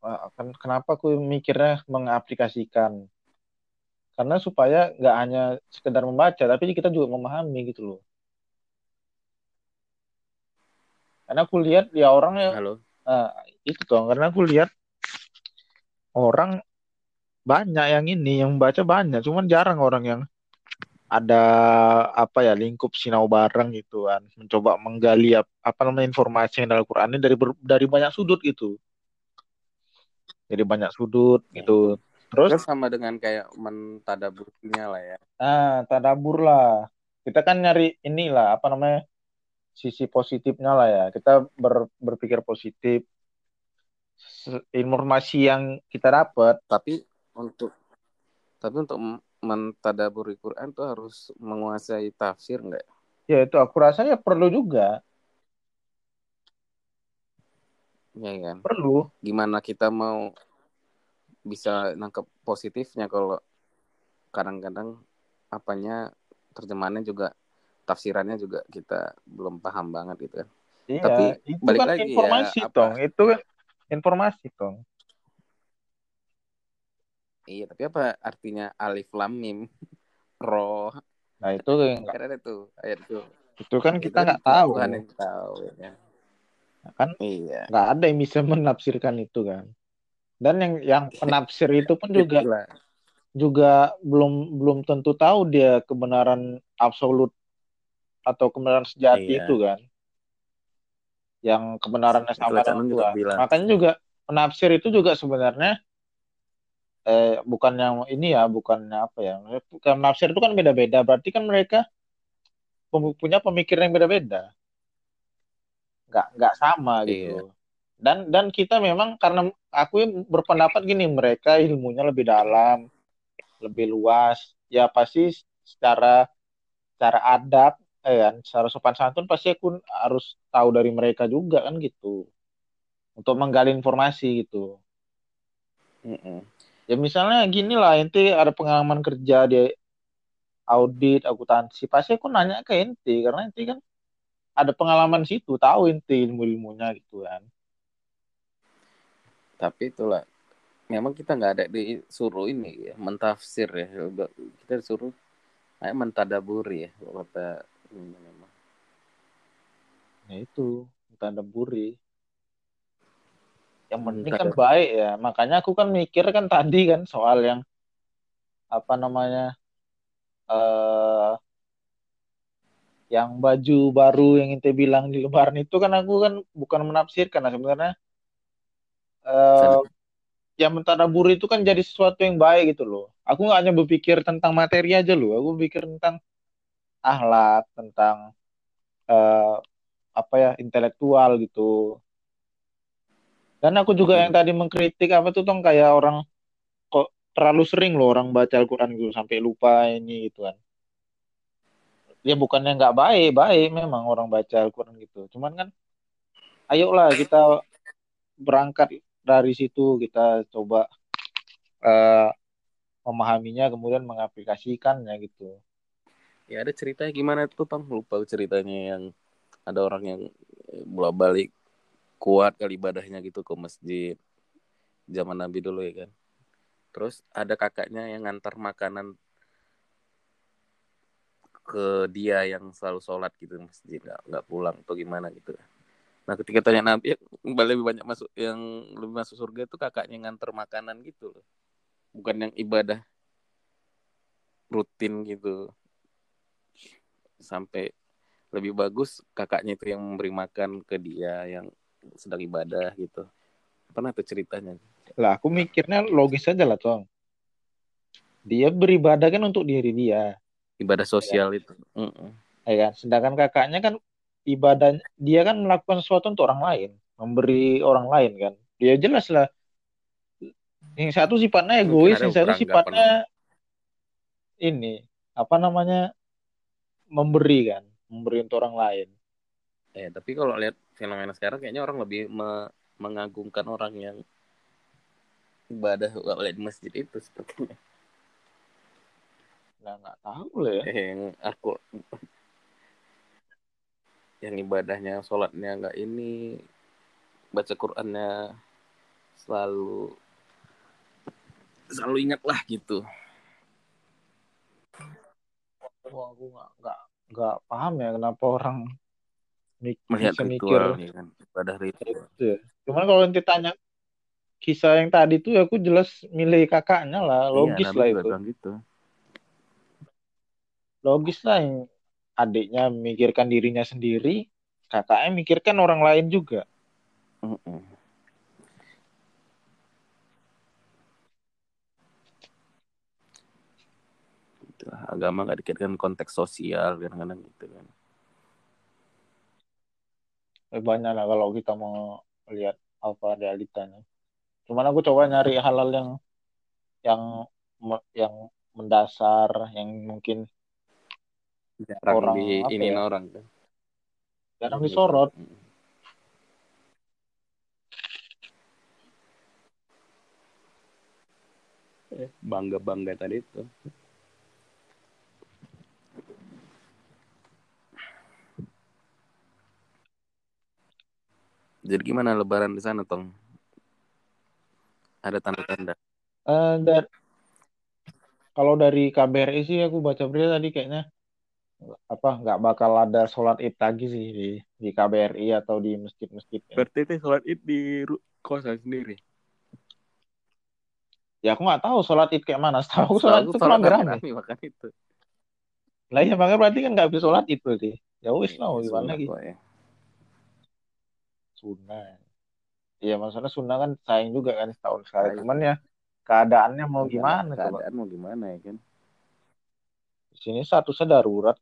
Wah, kan kenapa aku mikirnya mengaplikasikan? Karena supaya nggak hanya sekedar membaca, tapi kita juga memahami gitu loh. Karena aku lihat ya orang yang Halo. Nah, itu dong, karena aku lihat orang banyak yang ini, yang baca banyak, cuman jarang orang yang ada apa ya lingkup sinau bareng gitu kan, mencoba menggali ap- apa namanya informasi yang dalam Al-Qur'an ini dari dari banyak sudut gitu. Dari banyak sudut Ya. gitu. Terus sama dengan kayak mentadaburnya lah ya. nah, tadabur lah. Kita kan nyari inilah apa namanya sisi positifnya lah ya. Kita ber- berpikir positif. Informasi yang kita dapat Tapi untuk tapi untuk mentadaburi Quran tuh harus menguasai tafsir enggak? Ya itu aku rasa ya perlu juga, Ya kan. perlu. Gimana kita mau bisa nangkep positifnya kalau kadang-kadang apanya terjemahannya juga tafsirannya juga kita belum paham banget gitu kan. Iya, Tapi itu balik kan lagi ya, informasi apa- dong, itu kan informasi dong. Iya, tapi apa artinya alif lam mim roh? Nah itu Kan ada tuh ayat itu. itu kan Itu kita nggak tahu, Tuhan yang tahu ya. Kan Iya. nggak ada yang bisa menafsirkan itu kan. Dan yang yang penafsir itu pun juga juga belum belum tentu tahu dia kebenaran absolut atau kebenaran sejati Iya. itu kan. Yang kebenarannya sama juga bilang. Makanya juga penafsir itu juga sebenarnya eh bukan yang ini ya, bukannya apa ya. Bukan penafsir itu kan beda-beda. Berarti kan mereka punya pemikiran yang beda-beda. Nggak nggak sama gitu. Iya. loh. Dan dan kita memang karena aku berpendapat gini, mereka ilmunya lebih dalam, lebih luas. Ya pasti secara secara adab eh kan, secara sopan santun pasti aku harus tahu dari mereka juga kan gitu. Untuk menggali informasi gitu. Mm-mm. Ya misalnya gini lah, ente ada pengalaman kerja di audit, akuntansi, pasti aku nanya ke ente karena ente kan ada pengalaman situ, tahu ente ilmu-ilmunya gitu kan. Tapi itulah memang kita nggak ada disuruh ini ya mentafsir ya. Kita disuruh ayo mentadaburi ya kalau kata ini memang. Ya itu, tadaburi. Yang penting kan baik ya. Makanya aku kan mikir kan tadi kan soal yang apa namanya eh yang baju baru yang ente bilang di lebaran itu kan aku kan bukan menafsirkan nah sebenarnya Tadab- yang mentadaburi itu kan jadi sesuatu yang baik gitu loh. Aku nggak hanya berpikir tentang materi aja loh, aku berpikir tentang akhlak, tentang eh, apa ya intelektual gitu. Dan aku juga yang tadi mengkritik apa tuh tong kayak orang kok terlalu sering loh orang baca Al-Quran gitu sampai lupa ini gitu kan. Ya bukannya nggak baik, baik memang orang baca Al-Quran gitu. Cuman kan ayolah kita berangkat dari situ kita coba eh, memahaminya kemudian mengaplikasikannya gitu. Ya ada ceritanya gimana tuh Tong? Lupa ceritanya yang ada orang yang bolak balik kuat kali ibadahnya gitu ke masjid zaman Nabi dulu ya kan. Terus ada kakaknya yang ngantar makanan ke dia yang selalu sholat gitu masjid nggak nggak pulang atau gimana gitu. Nah ketika tanya Nabi lebih banyak masuk yang lebih masuk surga itu kakaknya yang ngantar makanan gitu loh, bukan yang ibadah rutin gitu. Sampai lebih bagus kakaknya itu yang memberi makan ke dia yang sedang ibadah gitu. Pernah tuh ceritanya? Lah aku mikirnya logis aja lah Tong. dia beribadah kan untuk diri dia ibadah sosial ya. itu. Mm -mm. ya kan sedangkan kakaknya kan ibadah dia kan melakukan sesuatu untuk orang lain memberi orang lain kan. Dia jelas lah. Yang satu sifatnya egois yang satu sifatnya ini apa namanya memberi kan memberi untuk orang lain. Eh tapi kalau lihat fenomena sekarang kayaknya orang lebih me mengagungkan orang yang ibadah oleh di masjid itu sepertinya nah nggak tahu lah ya eh, yang aku yang ibadahnya sholatnya nggak ini baca Qurannya selalu selalu ingat lah gitu Wah, aku nggak nggak nggak paham ya kenapa orang mik melihat bisa ritual mikir ya kan ibadah ritual itu ya. cuman kalau nanti tanya kisah yang tadi tuh aku jelas milih kakaknya lah iya, logis iya, lah itu gitu. Logis lah yang adiknya memikirkan dirinya sendiri kakaknya mikirkan orang lain juga. Mm -mm. agama nggak dikaitkan konteks sosial kadang-kadang gitu kan. Eh, banyak lah kalau kita mau lihat apa realitanya. Cuman aku coba nyari halal yang yang yang mendasar yang mungkin jarang orang, di ini ya? orang kan jarang disorot bangga bangga tadi itu Jadi gimana lebaran di sana, Tong? Ada tanda-tanda? Uh, dar kalau dari KBRI sih aku baca berita tadi kayaknya apa nggak bakal ada sholat id lagi sih di di KBRI atau di masjid-masjid. Berarti itu sholat id di kosan sendiri? Ya aku nggak tahu sholat id kayak mana. Tahu sholat itu cuma rame. Makan itu. Lah ya makanya berarti kan nggak bisa sholat id berarti. Ya wis lah gimana lagi. Ya sunnah iya maksudnya sunnah kan sayang juga kan setahun sekali cuman ya keadaannya mau gimana keadaan coba? mau gimana ya kan di sini statusnya darurat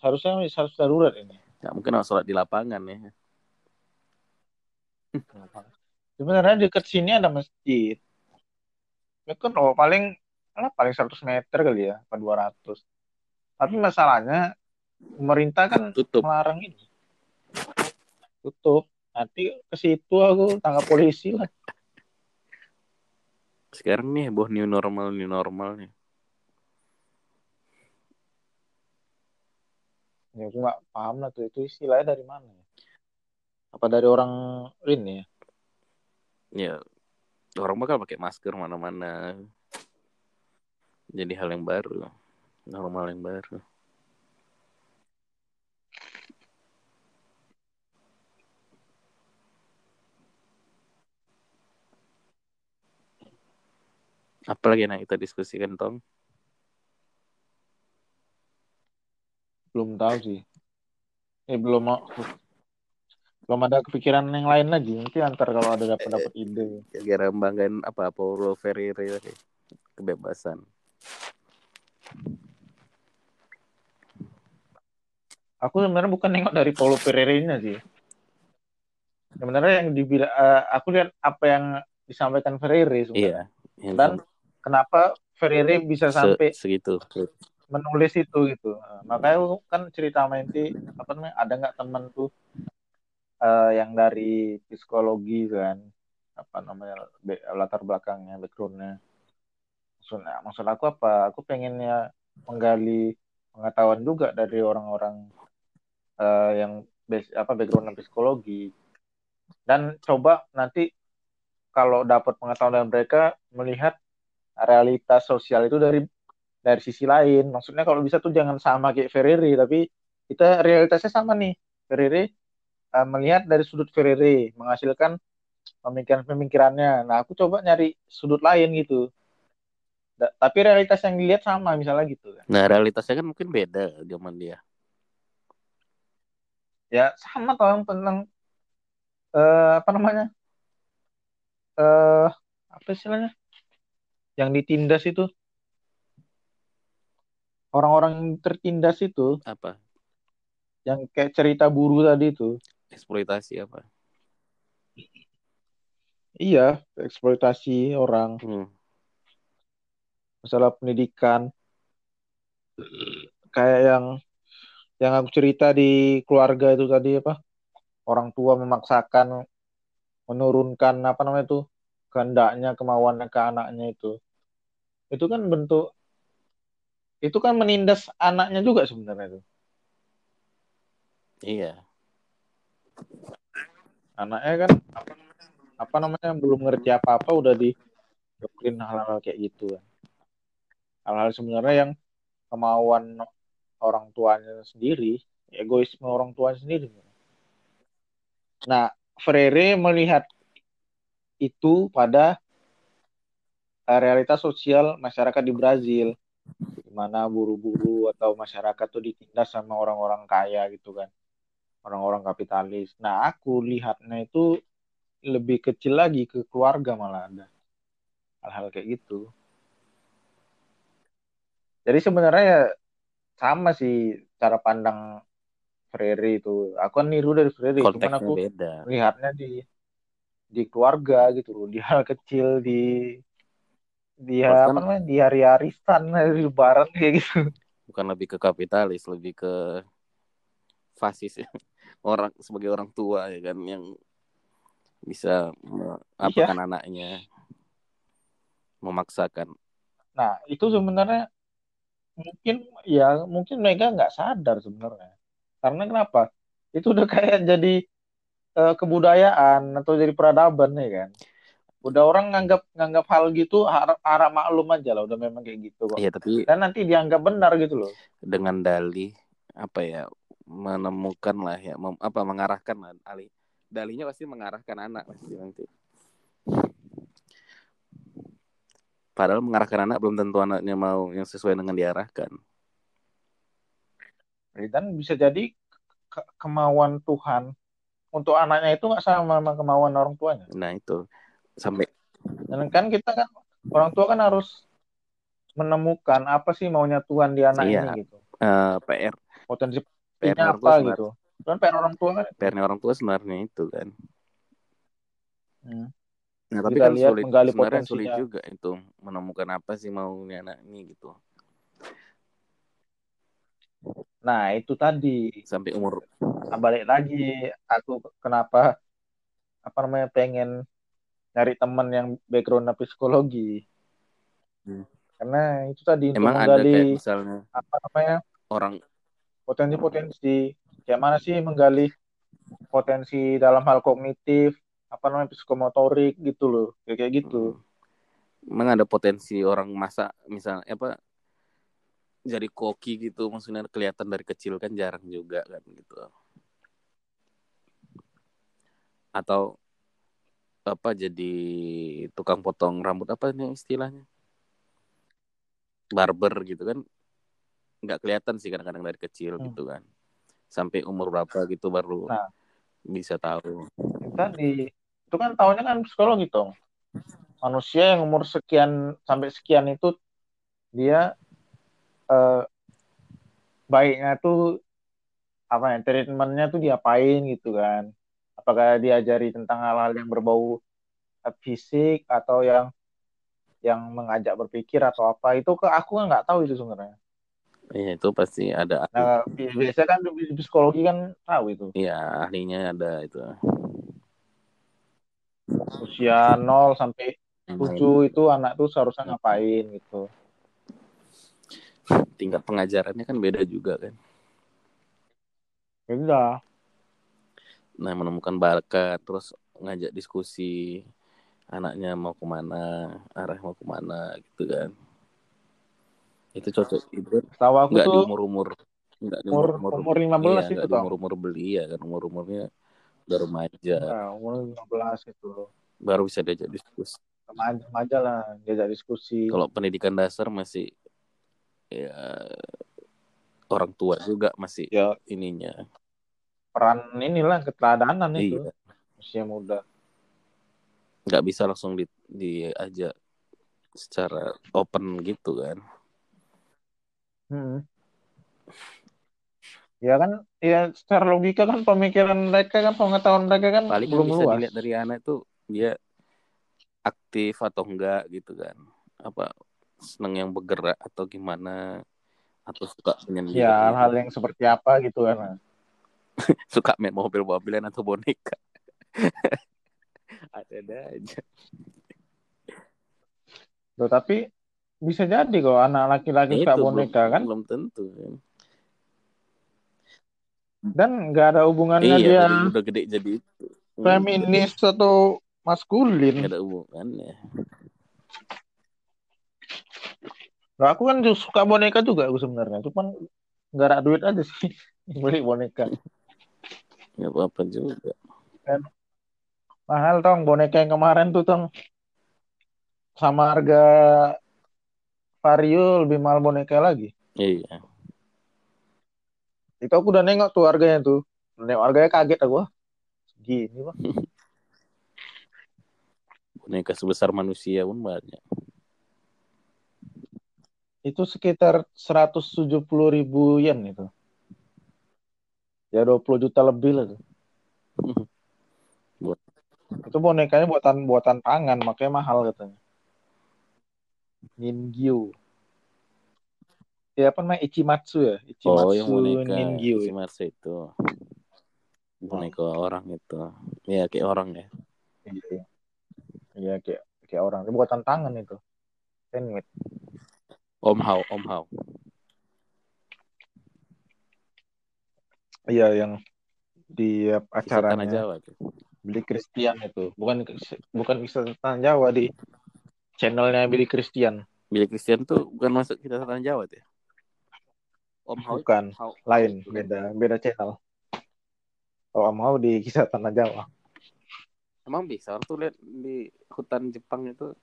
harusnya harus darurat ini. Nggak mungkin harus sholat di lapangan ya. Sebenarnya dekat sini ada masjid. Ya kan oh paling lah paling 100 meter kali ya apa 200 tapi masalahnya pemerintah kan tutup. melarang ini. Tutup. Nanti ke situ aku tangkap polisi lah. Sekarang nih boh new normal new normal nih ya aku nggak paham lah tuh itu istilahnya dari mana ya? Apa dari orang ini ya? Ya orang bakal pakai masker mana-mana. Jadi hal yang baru normal yang baru. Apalagi yang kita diskusikan, Tong? Belum tahu sih. Eh, belum mau belum ada kepikiran yang lain lagi. Mungkin antar kalau ada dapat dapat ide. Kira banggain apa Paulo Ferreira. Kebebasan. Aku sebenarnya bukan nengok dari Paulo Ferreira sih. Sebenarnya yang dibilang uh, aku lihat apa yang disampaikan Ferreira sebenarnya. Iya. Dan kenapa Ferrari bisa sampai Se segitu menulis itu gitu. Nah, makanya kan cerita Menti apa namanya ada nggak teman tuh uh, yang dari psikologi kan apa namanya latar belakangnya backgroundnya. Maksudnya maksud aku apa? Aku pengennya menggali pengetahuan juga dari orang-orang uh, yang base, apa background psikologi. Dan coba nanti kalau dapat pengetahuan dari mereka melihat realitas sosial itu dari dari sisi lain. Maksudnya kalau bisa tuh jangan sama kayak Ferrari, tapi kita realitasnya sama nih. Ferrari uh, melihat dari sudut Ferrari, menghasilkan pemikiran-pemikirannya. Nah, aku coba nyari sudut lain gitu. Da tapi realitas yang dilihat sama misalnya gitu kan. Nah, realitasnya kan mungkin beda zaman dia. Ya, sama toh tentang uh, apa namanya? Eh uh, apa istilahnya? yang ditindas itu orang-orang tertindas itu apa? yang kayak cerita buru tadi itu. Eksploitasi apa? Iya eksploitasi orang. Hmm. masalah pendidikan. Kayak yang yang aku cerita di keluarga itu tadi apa? Orang tua memaksakan menurunkan apa namanya itu kehendaknya kemauannya ke anaknya itu. Itu kan bentuk itu kan menindas anaknya juga sebenarnya itu iya. Anaknya kan apa namanya belum ngerti apa apa udah di hal-hal kayak gitu kan. Hal-hal sebenarnya yang kemauan orang tuanya sendiri egoisme orang tuanya sendiri. Nah Freire melihat itu pada realitas sosial masyarakat di Brazil di mana buru-buru atau masyarakat tuh ditindas sama orang-orang kaya gitu kan. Orang-orang kapitalis. Nah aku lihatnya itu lebih kecil lagi ke keluarga malah ada hal-hal kayak gitu. Jadi sebenarnya ya sama sih cara pandang Freire itu. Aku kan niru dari Freire cuman aku beda. lihatnya di di keluarga gitu loh di hal kecil di di Bahkan, apa namanya? Di hari arisan hari lebaran kayak gitu. Bukan lebih ke kapitalis lebih ke fasis. Ya. orang sebagai orang tua ya kan yang bisa apa iya. anaknya. Memaksakan. Nah itu sebenarnya mungkin ya mungkin mereka nggak sadar sebenarnya. Karena kenapa? Itu udah kayak jadi uh, kebudayaan atau jadi peradaban ya kan udah orang nganggap nganggap hal gitu harap maklum aja lah udah memang kayak gitu kok. Iya tapi dan nanti dianggap benar gitu loh. dengan dalih apa ya menemukan lah ya mem, apa mengarahkan lah alih. Dalihnya pasti mengarahkan anak pasti nanti. Padahal mengarahkan anak belum tentu anaknya mau yang sesuai dengan diarahkan. Dan bisa jadi ke kemauan Tuhan untuk anaknya itu nggak sama sama kemauan orang tuanya. Nah itu sampai. Dan kan kita kan orang tua kan harus menemukan apa sih maunya Tuhan di anak iya, ini gitu. Uh, eh, PR. Potensi PR apa gitu. Kan PR orang tua kan. PR orang tua sebenarnya itu kan. Hmm. Nah, tapi kita kan lihat sulit, menggali sebenarnya sulit juga itu menemukan apa sih maunya anak ini gitu. Nah, itu tadi. Sampai umur. Nah, balik lagi, aku kenapa apa namanya pengen nyari teman yang background psikologi. Hmm. Karena itu tadi Emang untuk menggali ada misalnya apa namanya orang potensi-potensi kayak mana sih menggali potensi dalam hal kognitif apa namanya psikomotorik gitu loh kayak kayak gitu. Hmm. Emang ada potensi orang masa misalnya apa jadi koki gitu maksudnya kelihatan dari kecil kan jarang juga kan gitu atau apa jadi tukang potong rambut apa nih istilahnya? Barber gitu kan? Nggak kelihatan sih kadang-kadang dari kecil hmm. gitu kan. Sampai umur berapa gitu baru nah, bisa tahu. Tadi itu kan tahunnya kan psikologi dong. Manusia yang umur sekian sampai sekian itu dia uh, baiknya tuh apa ya treatmentnya tuh diapain gitu kan apakah diajari tentang hal-hal yang berbau fisik atau yang yang mengajak berpikir atau apa itu ke aku kan nggak tahu itu sebenarnya Iya itu pasti ada. Nah, biasa kan di psikologi kan tahu itu. Iya ahlinya ada itu. Usia 0 sampai 7 itu anak tuh seharusnya ngapain gitu tingkat pengajarannya kan beda juga kan beda nah menemukan bakat terus ngajak diskusi anaknya mau ke mana arah mau ke mana gitu kan. Itu cocok itu tahu aku nggak tuh di umur umur nggak di umur umur, umur 15 iya, itu di umur umur beli ya kan umur umurnya baru remaja. Nah, umur 15 itu baru bisa diajak diskusi. Remaja, remaja lah diajak diskusi. Kalau pendidikan dasar masih ya orang tua juga masih ya. ininya peran inilah keteladanan iya. itu usia muda nggak bisa langsung di diajak secara open gitu kan Hmm. Ya kan, ya secara logika kan pemikiran mereka kan pengetahuan mereka kan paling kan belum bisa luas. dilihat dari anak tuh dia aktif atau enggak gitu kan apa seneng yang bergerak atau gimana atau suka menyendiri Ya hal-hal yang seperti apa gitu kan. suka main mobil-mobilan atau boneka ada aja Loh, tapi bisa jadi kok anak laki-laki suka belum, boneka kan. belum tentu kan. Dan nggak ada hubungannya iya dia udah gede jadi itu feminis atau maskulin. Gak ada hubungannya Nah, aku kan suka boneka juga aku sebenarnya. Cuman nggak ada duit aja sih beli boneka. Nggak apa-apa juga Mahal tong boneka yang kemarin tuh tong sama harga Vario lebih mahal boneka lagi. iya Itu aku udah nengok tuh harganya tuh. Nengok harganya kaget aku. Gini pak. boneka sebesar manusia pun banyak Itu sekitar 170 ribu yen itu. Ya 20 juta lebih lah tuh. Buat- Itu bonekanya buatan buatan tangan makanya mahal katanya. Ningyo. Ya apa namanya Ichimatsu ya? Ichimatsu oh yang boneka Ningyo. si Marse itu boneka orang itu ya kayak orang ya Iya. Iya kayak kayak orang. Itu buatan tangan itu. Handmade. Om Hao Om Hao Iya yang di Tanah acaranya Jawa tuh Billy Christian itu. Bukan bukan kisah tanah Jawa di channelnya Billy Christian. Billy Christian tuh bukan masuk kita Tanah Jawa tuh ya? Om Hao Bukan. Hao- Lain, beda beda channel. Kalau mau di kisah tanah Jawa. Emang bisa orang tuh lihat di hutan Jepang itu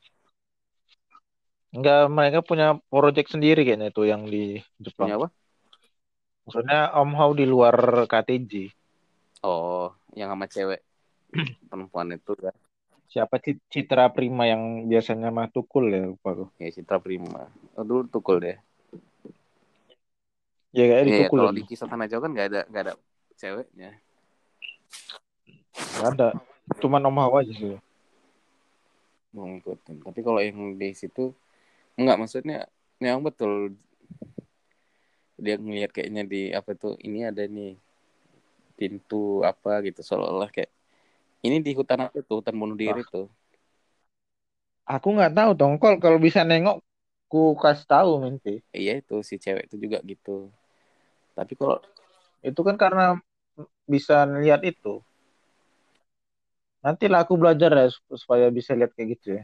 Enggak, mereka punya project sendiri kayaknya itu yang di Jepang. punya apa? Maksudnya Om Hao di luar KTJ. Oh, yang sama cewek perempuan itu kan. Siapa Ci- Citra Prima yang biasanya mah tukul ya lupa aku. Ya Citra Prima. Oh, dulu tukul deh. Ya kayak di Iya, tukul kalau lagi. di kisah Tanah Jawa kan nggak ada nggak ada ceweknya. Nggak ada. Cuman Om Hao aja sih. Ngikutin. Tapi kalau yang di situ enggak maksudnya yang betul dia ngelihat kayaknya di apa tuh ini ada nih pintu apa gitu seolah-olah kayak ini di hutan apa tuh hutan bunuh diri tuh Aku nggak tahu tongkol kalau bisa nengok ku kasih tahu minti. iya itu si cewek itu juga gitu tapi kalau Itu kan karena bisa lihat itu. Nantilah aku belajar ya sup- supaya bisa lihat kayak gitu ya.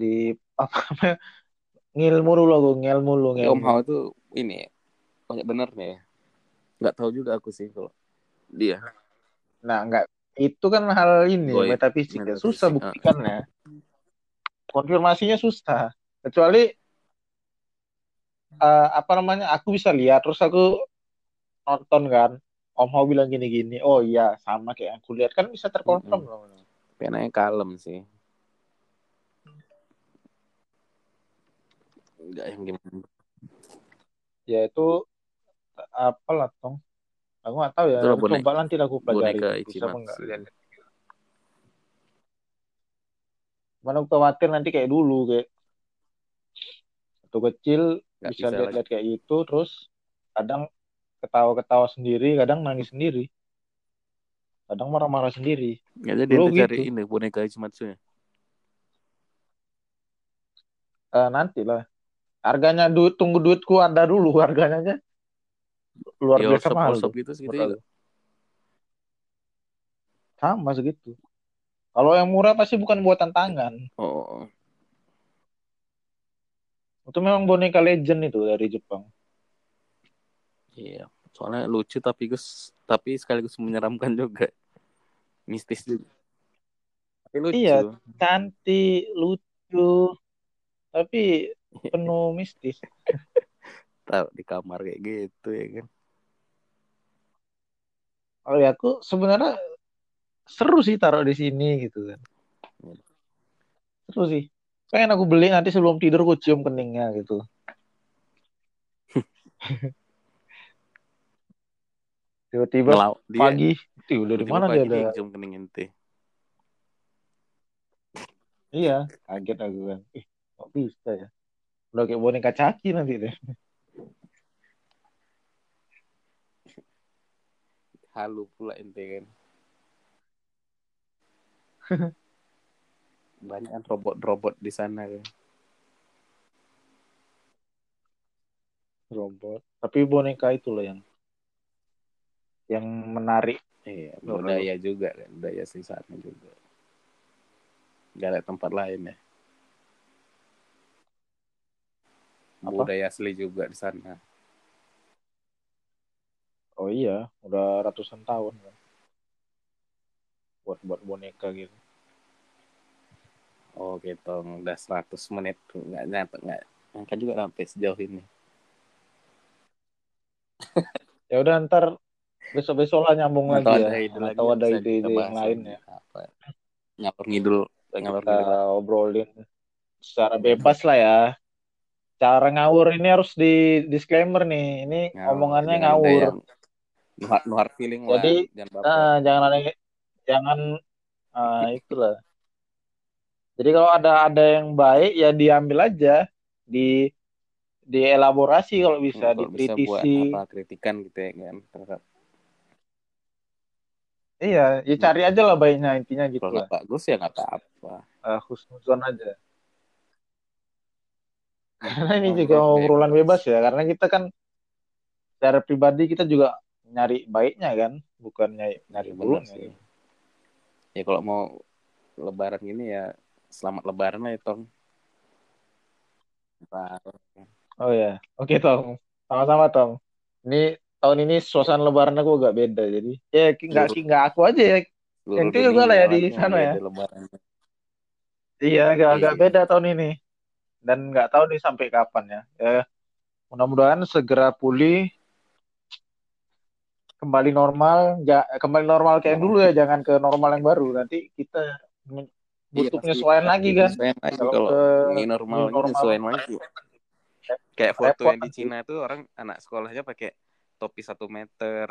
Di apa namanya? Ngilmu dulu aku, ngilmu lu, Tapi Om ngilmu. Hao tuh ini banyak bener nih ya. Nggak tahu juga aku sih kalau dia. Nah, enggak itu kan hal ini Goib. metafisik ya. Susah ah. buktikannya. Konfirmasinya susah. Kecuali eh, apa namanya? Aku bisa lihat terus aku nonton kan. Om Hao bilang gini-gini. Oh iya, sama kayak aku lihat kan bisa terkonfirm loh. Penanya kalem sih. Enggak yang gimana. Ya itu apalah tong. Aku nggak tahu ya. Itulah Aku coba nanti aku pelajari. boneka Bisa apa Ichimatsu. Mana aku khawatir nanti kayak dulu kayak waktu kecil Nggak bisa lihat-lihat kayak gitu terus kadang ketawa-ketawa sendiri, kadang nangis sendiri. Kadang marah-marah sendiri. Nggak jadi Dulu cari gitu. ini boneka Ichimatsu ya. Eh, nanti lah. Harganya duit tunggu duitku ada dulu harganya aja. Luar Di biasa mahal gitu segitu aku. Sama segitu. Kalau yang murah pasti bukan buatan tangan. Oh, Itu memang boneka legend itu dari Jepang. iya. Soalnya lucu tapi gus tapi sekaligus menyeramkan juga. Mistis juga. Tapi lucu. Iya. Cantik, lucu, tapi penuh mistis. Taruh di kamar kayak gitu ya kan. Kalau ya aku sebenarnya seru sih taruh di sini gitu kan. Seru sih. Pengen aku beli nanti sebelum tidur aku cium keningnya gitu. tiba-tiba Ngelau- dia pagi Tuh, dari mana dia ada cium kening ente iya kaget aku kan ih kok bisa ya udah kayak boneka caki nanti deh. Halu pula ente kan. Banyak robot-robot di sana kan. Robot. Tapi boneka itu loh yang yang menarik. Iya budaya juga kan budaya di sana juga. Gak ada tempat lain ya Apa? budaya asli juga di sana. Oh iya udah ratusan tahun kan. Buat buat boneka gitu. Oh gitu udah 100 menit. Tuh nggak nyata nggak angka juga sampai sejauh ini. Ya udah ntar besok besok lah nyambung lagi Atau ya. ada lagi atau yang ada ide-ide yang lain ya. Apa? Ngidul Bisa ngalor kita ngidul. obrolin secara bebas lah ya cara ngawur ini harus di disclaimer nih ini Ngawur, omongannya ngawur no hard feeling Jadi, lah jangan Nah, jangan ada jangan ah, itulah. Jadi kalau ada ada yang baik ya diambil aja, di dielaborasi kalau bisa, Kalau bisa buat dikritisi. apa kritikan gitu ya kan terhadap Iya, ya cari aja lah baiknya intinya gitu kalau nggak bagus ya nggak apa-apa Uh, husnuzon aja. Karena ini juga obrolan bebas ya, karena kita kan secara pribadi kita juga nyari baiknya kan, bukan nyari nyari Iya, benar buruknya. ya kalau mau lebaran gini ya selamat lebaran lah ya Tong. Oh ya, oke Tong, sama-sama Tong. Ini tahun ini suasana Lebaran aku agak beda, jadi ya nggak nggak aku aja ya. Seluruh Ente juga lah ya di sana ya. lebaran. Iya, agak agak Iya. beda tahun ini. Dan nggak tahu nih sampai kapan ya. Ya, mudah-mudahan segera pulih, kembali normal, ja- kembali normal kayak dulu ya, jangan ke normal yang baru. Nanti kita Iya, butuh penyesuaian lagi kan. Lagi Kalau kalau ke normal ini normal. penyesuaian lagi kayak foto Repot yang di. Cina tuh orang anak sekolahnya pakai topi satu meter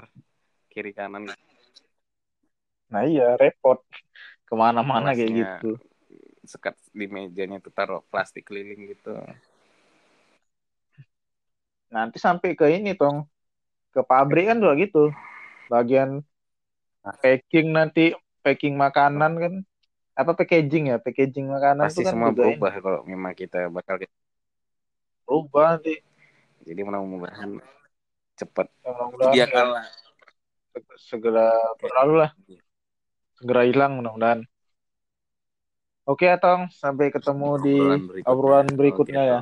kiri kanan Nah iya, repot. Ke mana-mana kayak gitu. Sekat di mejanya tuh taruh plastik keliling gitu Nanti sampai ke ini, Tong. Ke pabrik kan juga gitu. Bagian packing nanti, packing makanan kan. Apa packaging ya? Packaging makanan pasti kan semua ini. berubah kalau memang kita bakal Berubah nanti. jadi mudah-mudahan cepat dia kalah segera berlalu lah. Segera hilang mudah-mudahan. Oke ya, Tong. Sampai ketemu di obrolan berikutnya Oke, ya.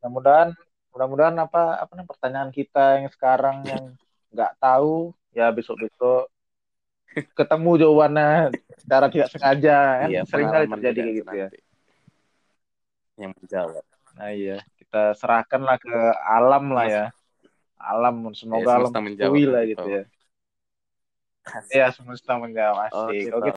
Mudah-mudahan mudah-mudahan apa apa nih pertanyaan kita yang sekarang yang nggak tahu ya besok-besok ketemu jawabannya secara tidak sengaja kan Iya, sering kali terjadi kayak gitu ya. Yang menjawab. Nah iya kita serahkanlah ke alam lah ya. Alam semoga Ya, alam menjawab lah gitu Tong. ya. Iya semesta menjawab asik. Oke, Oke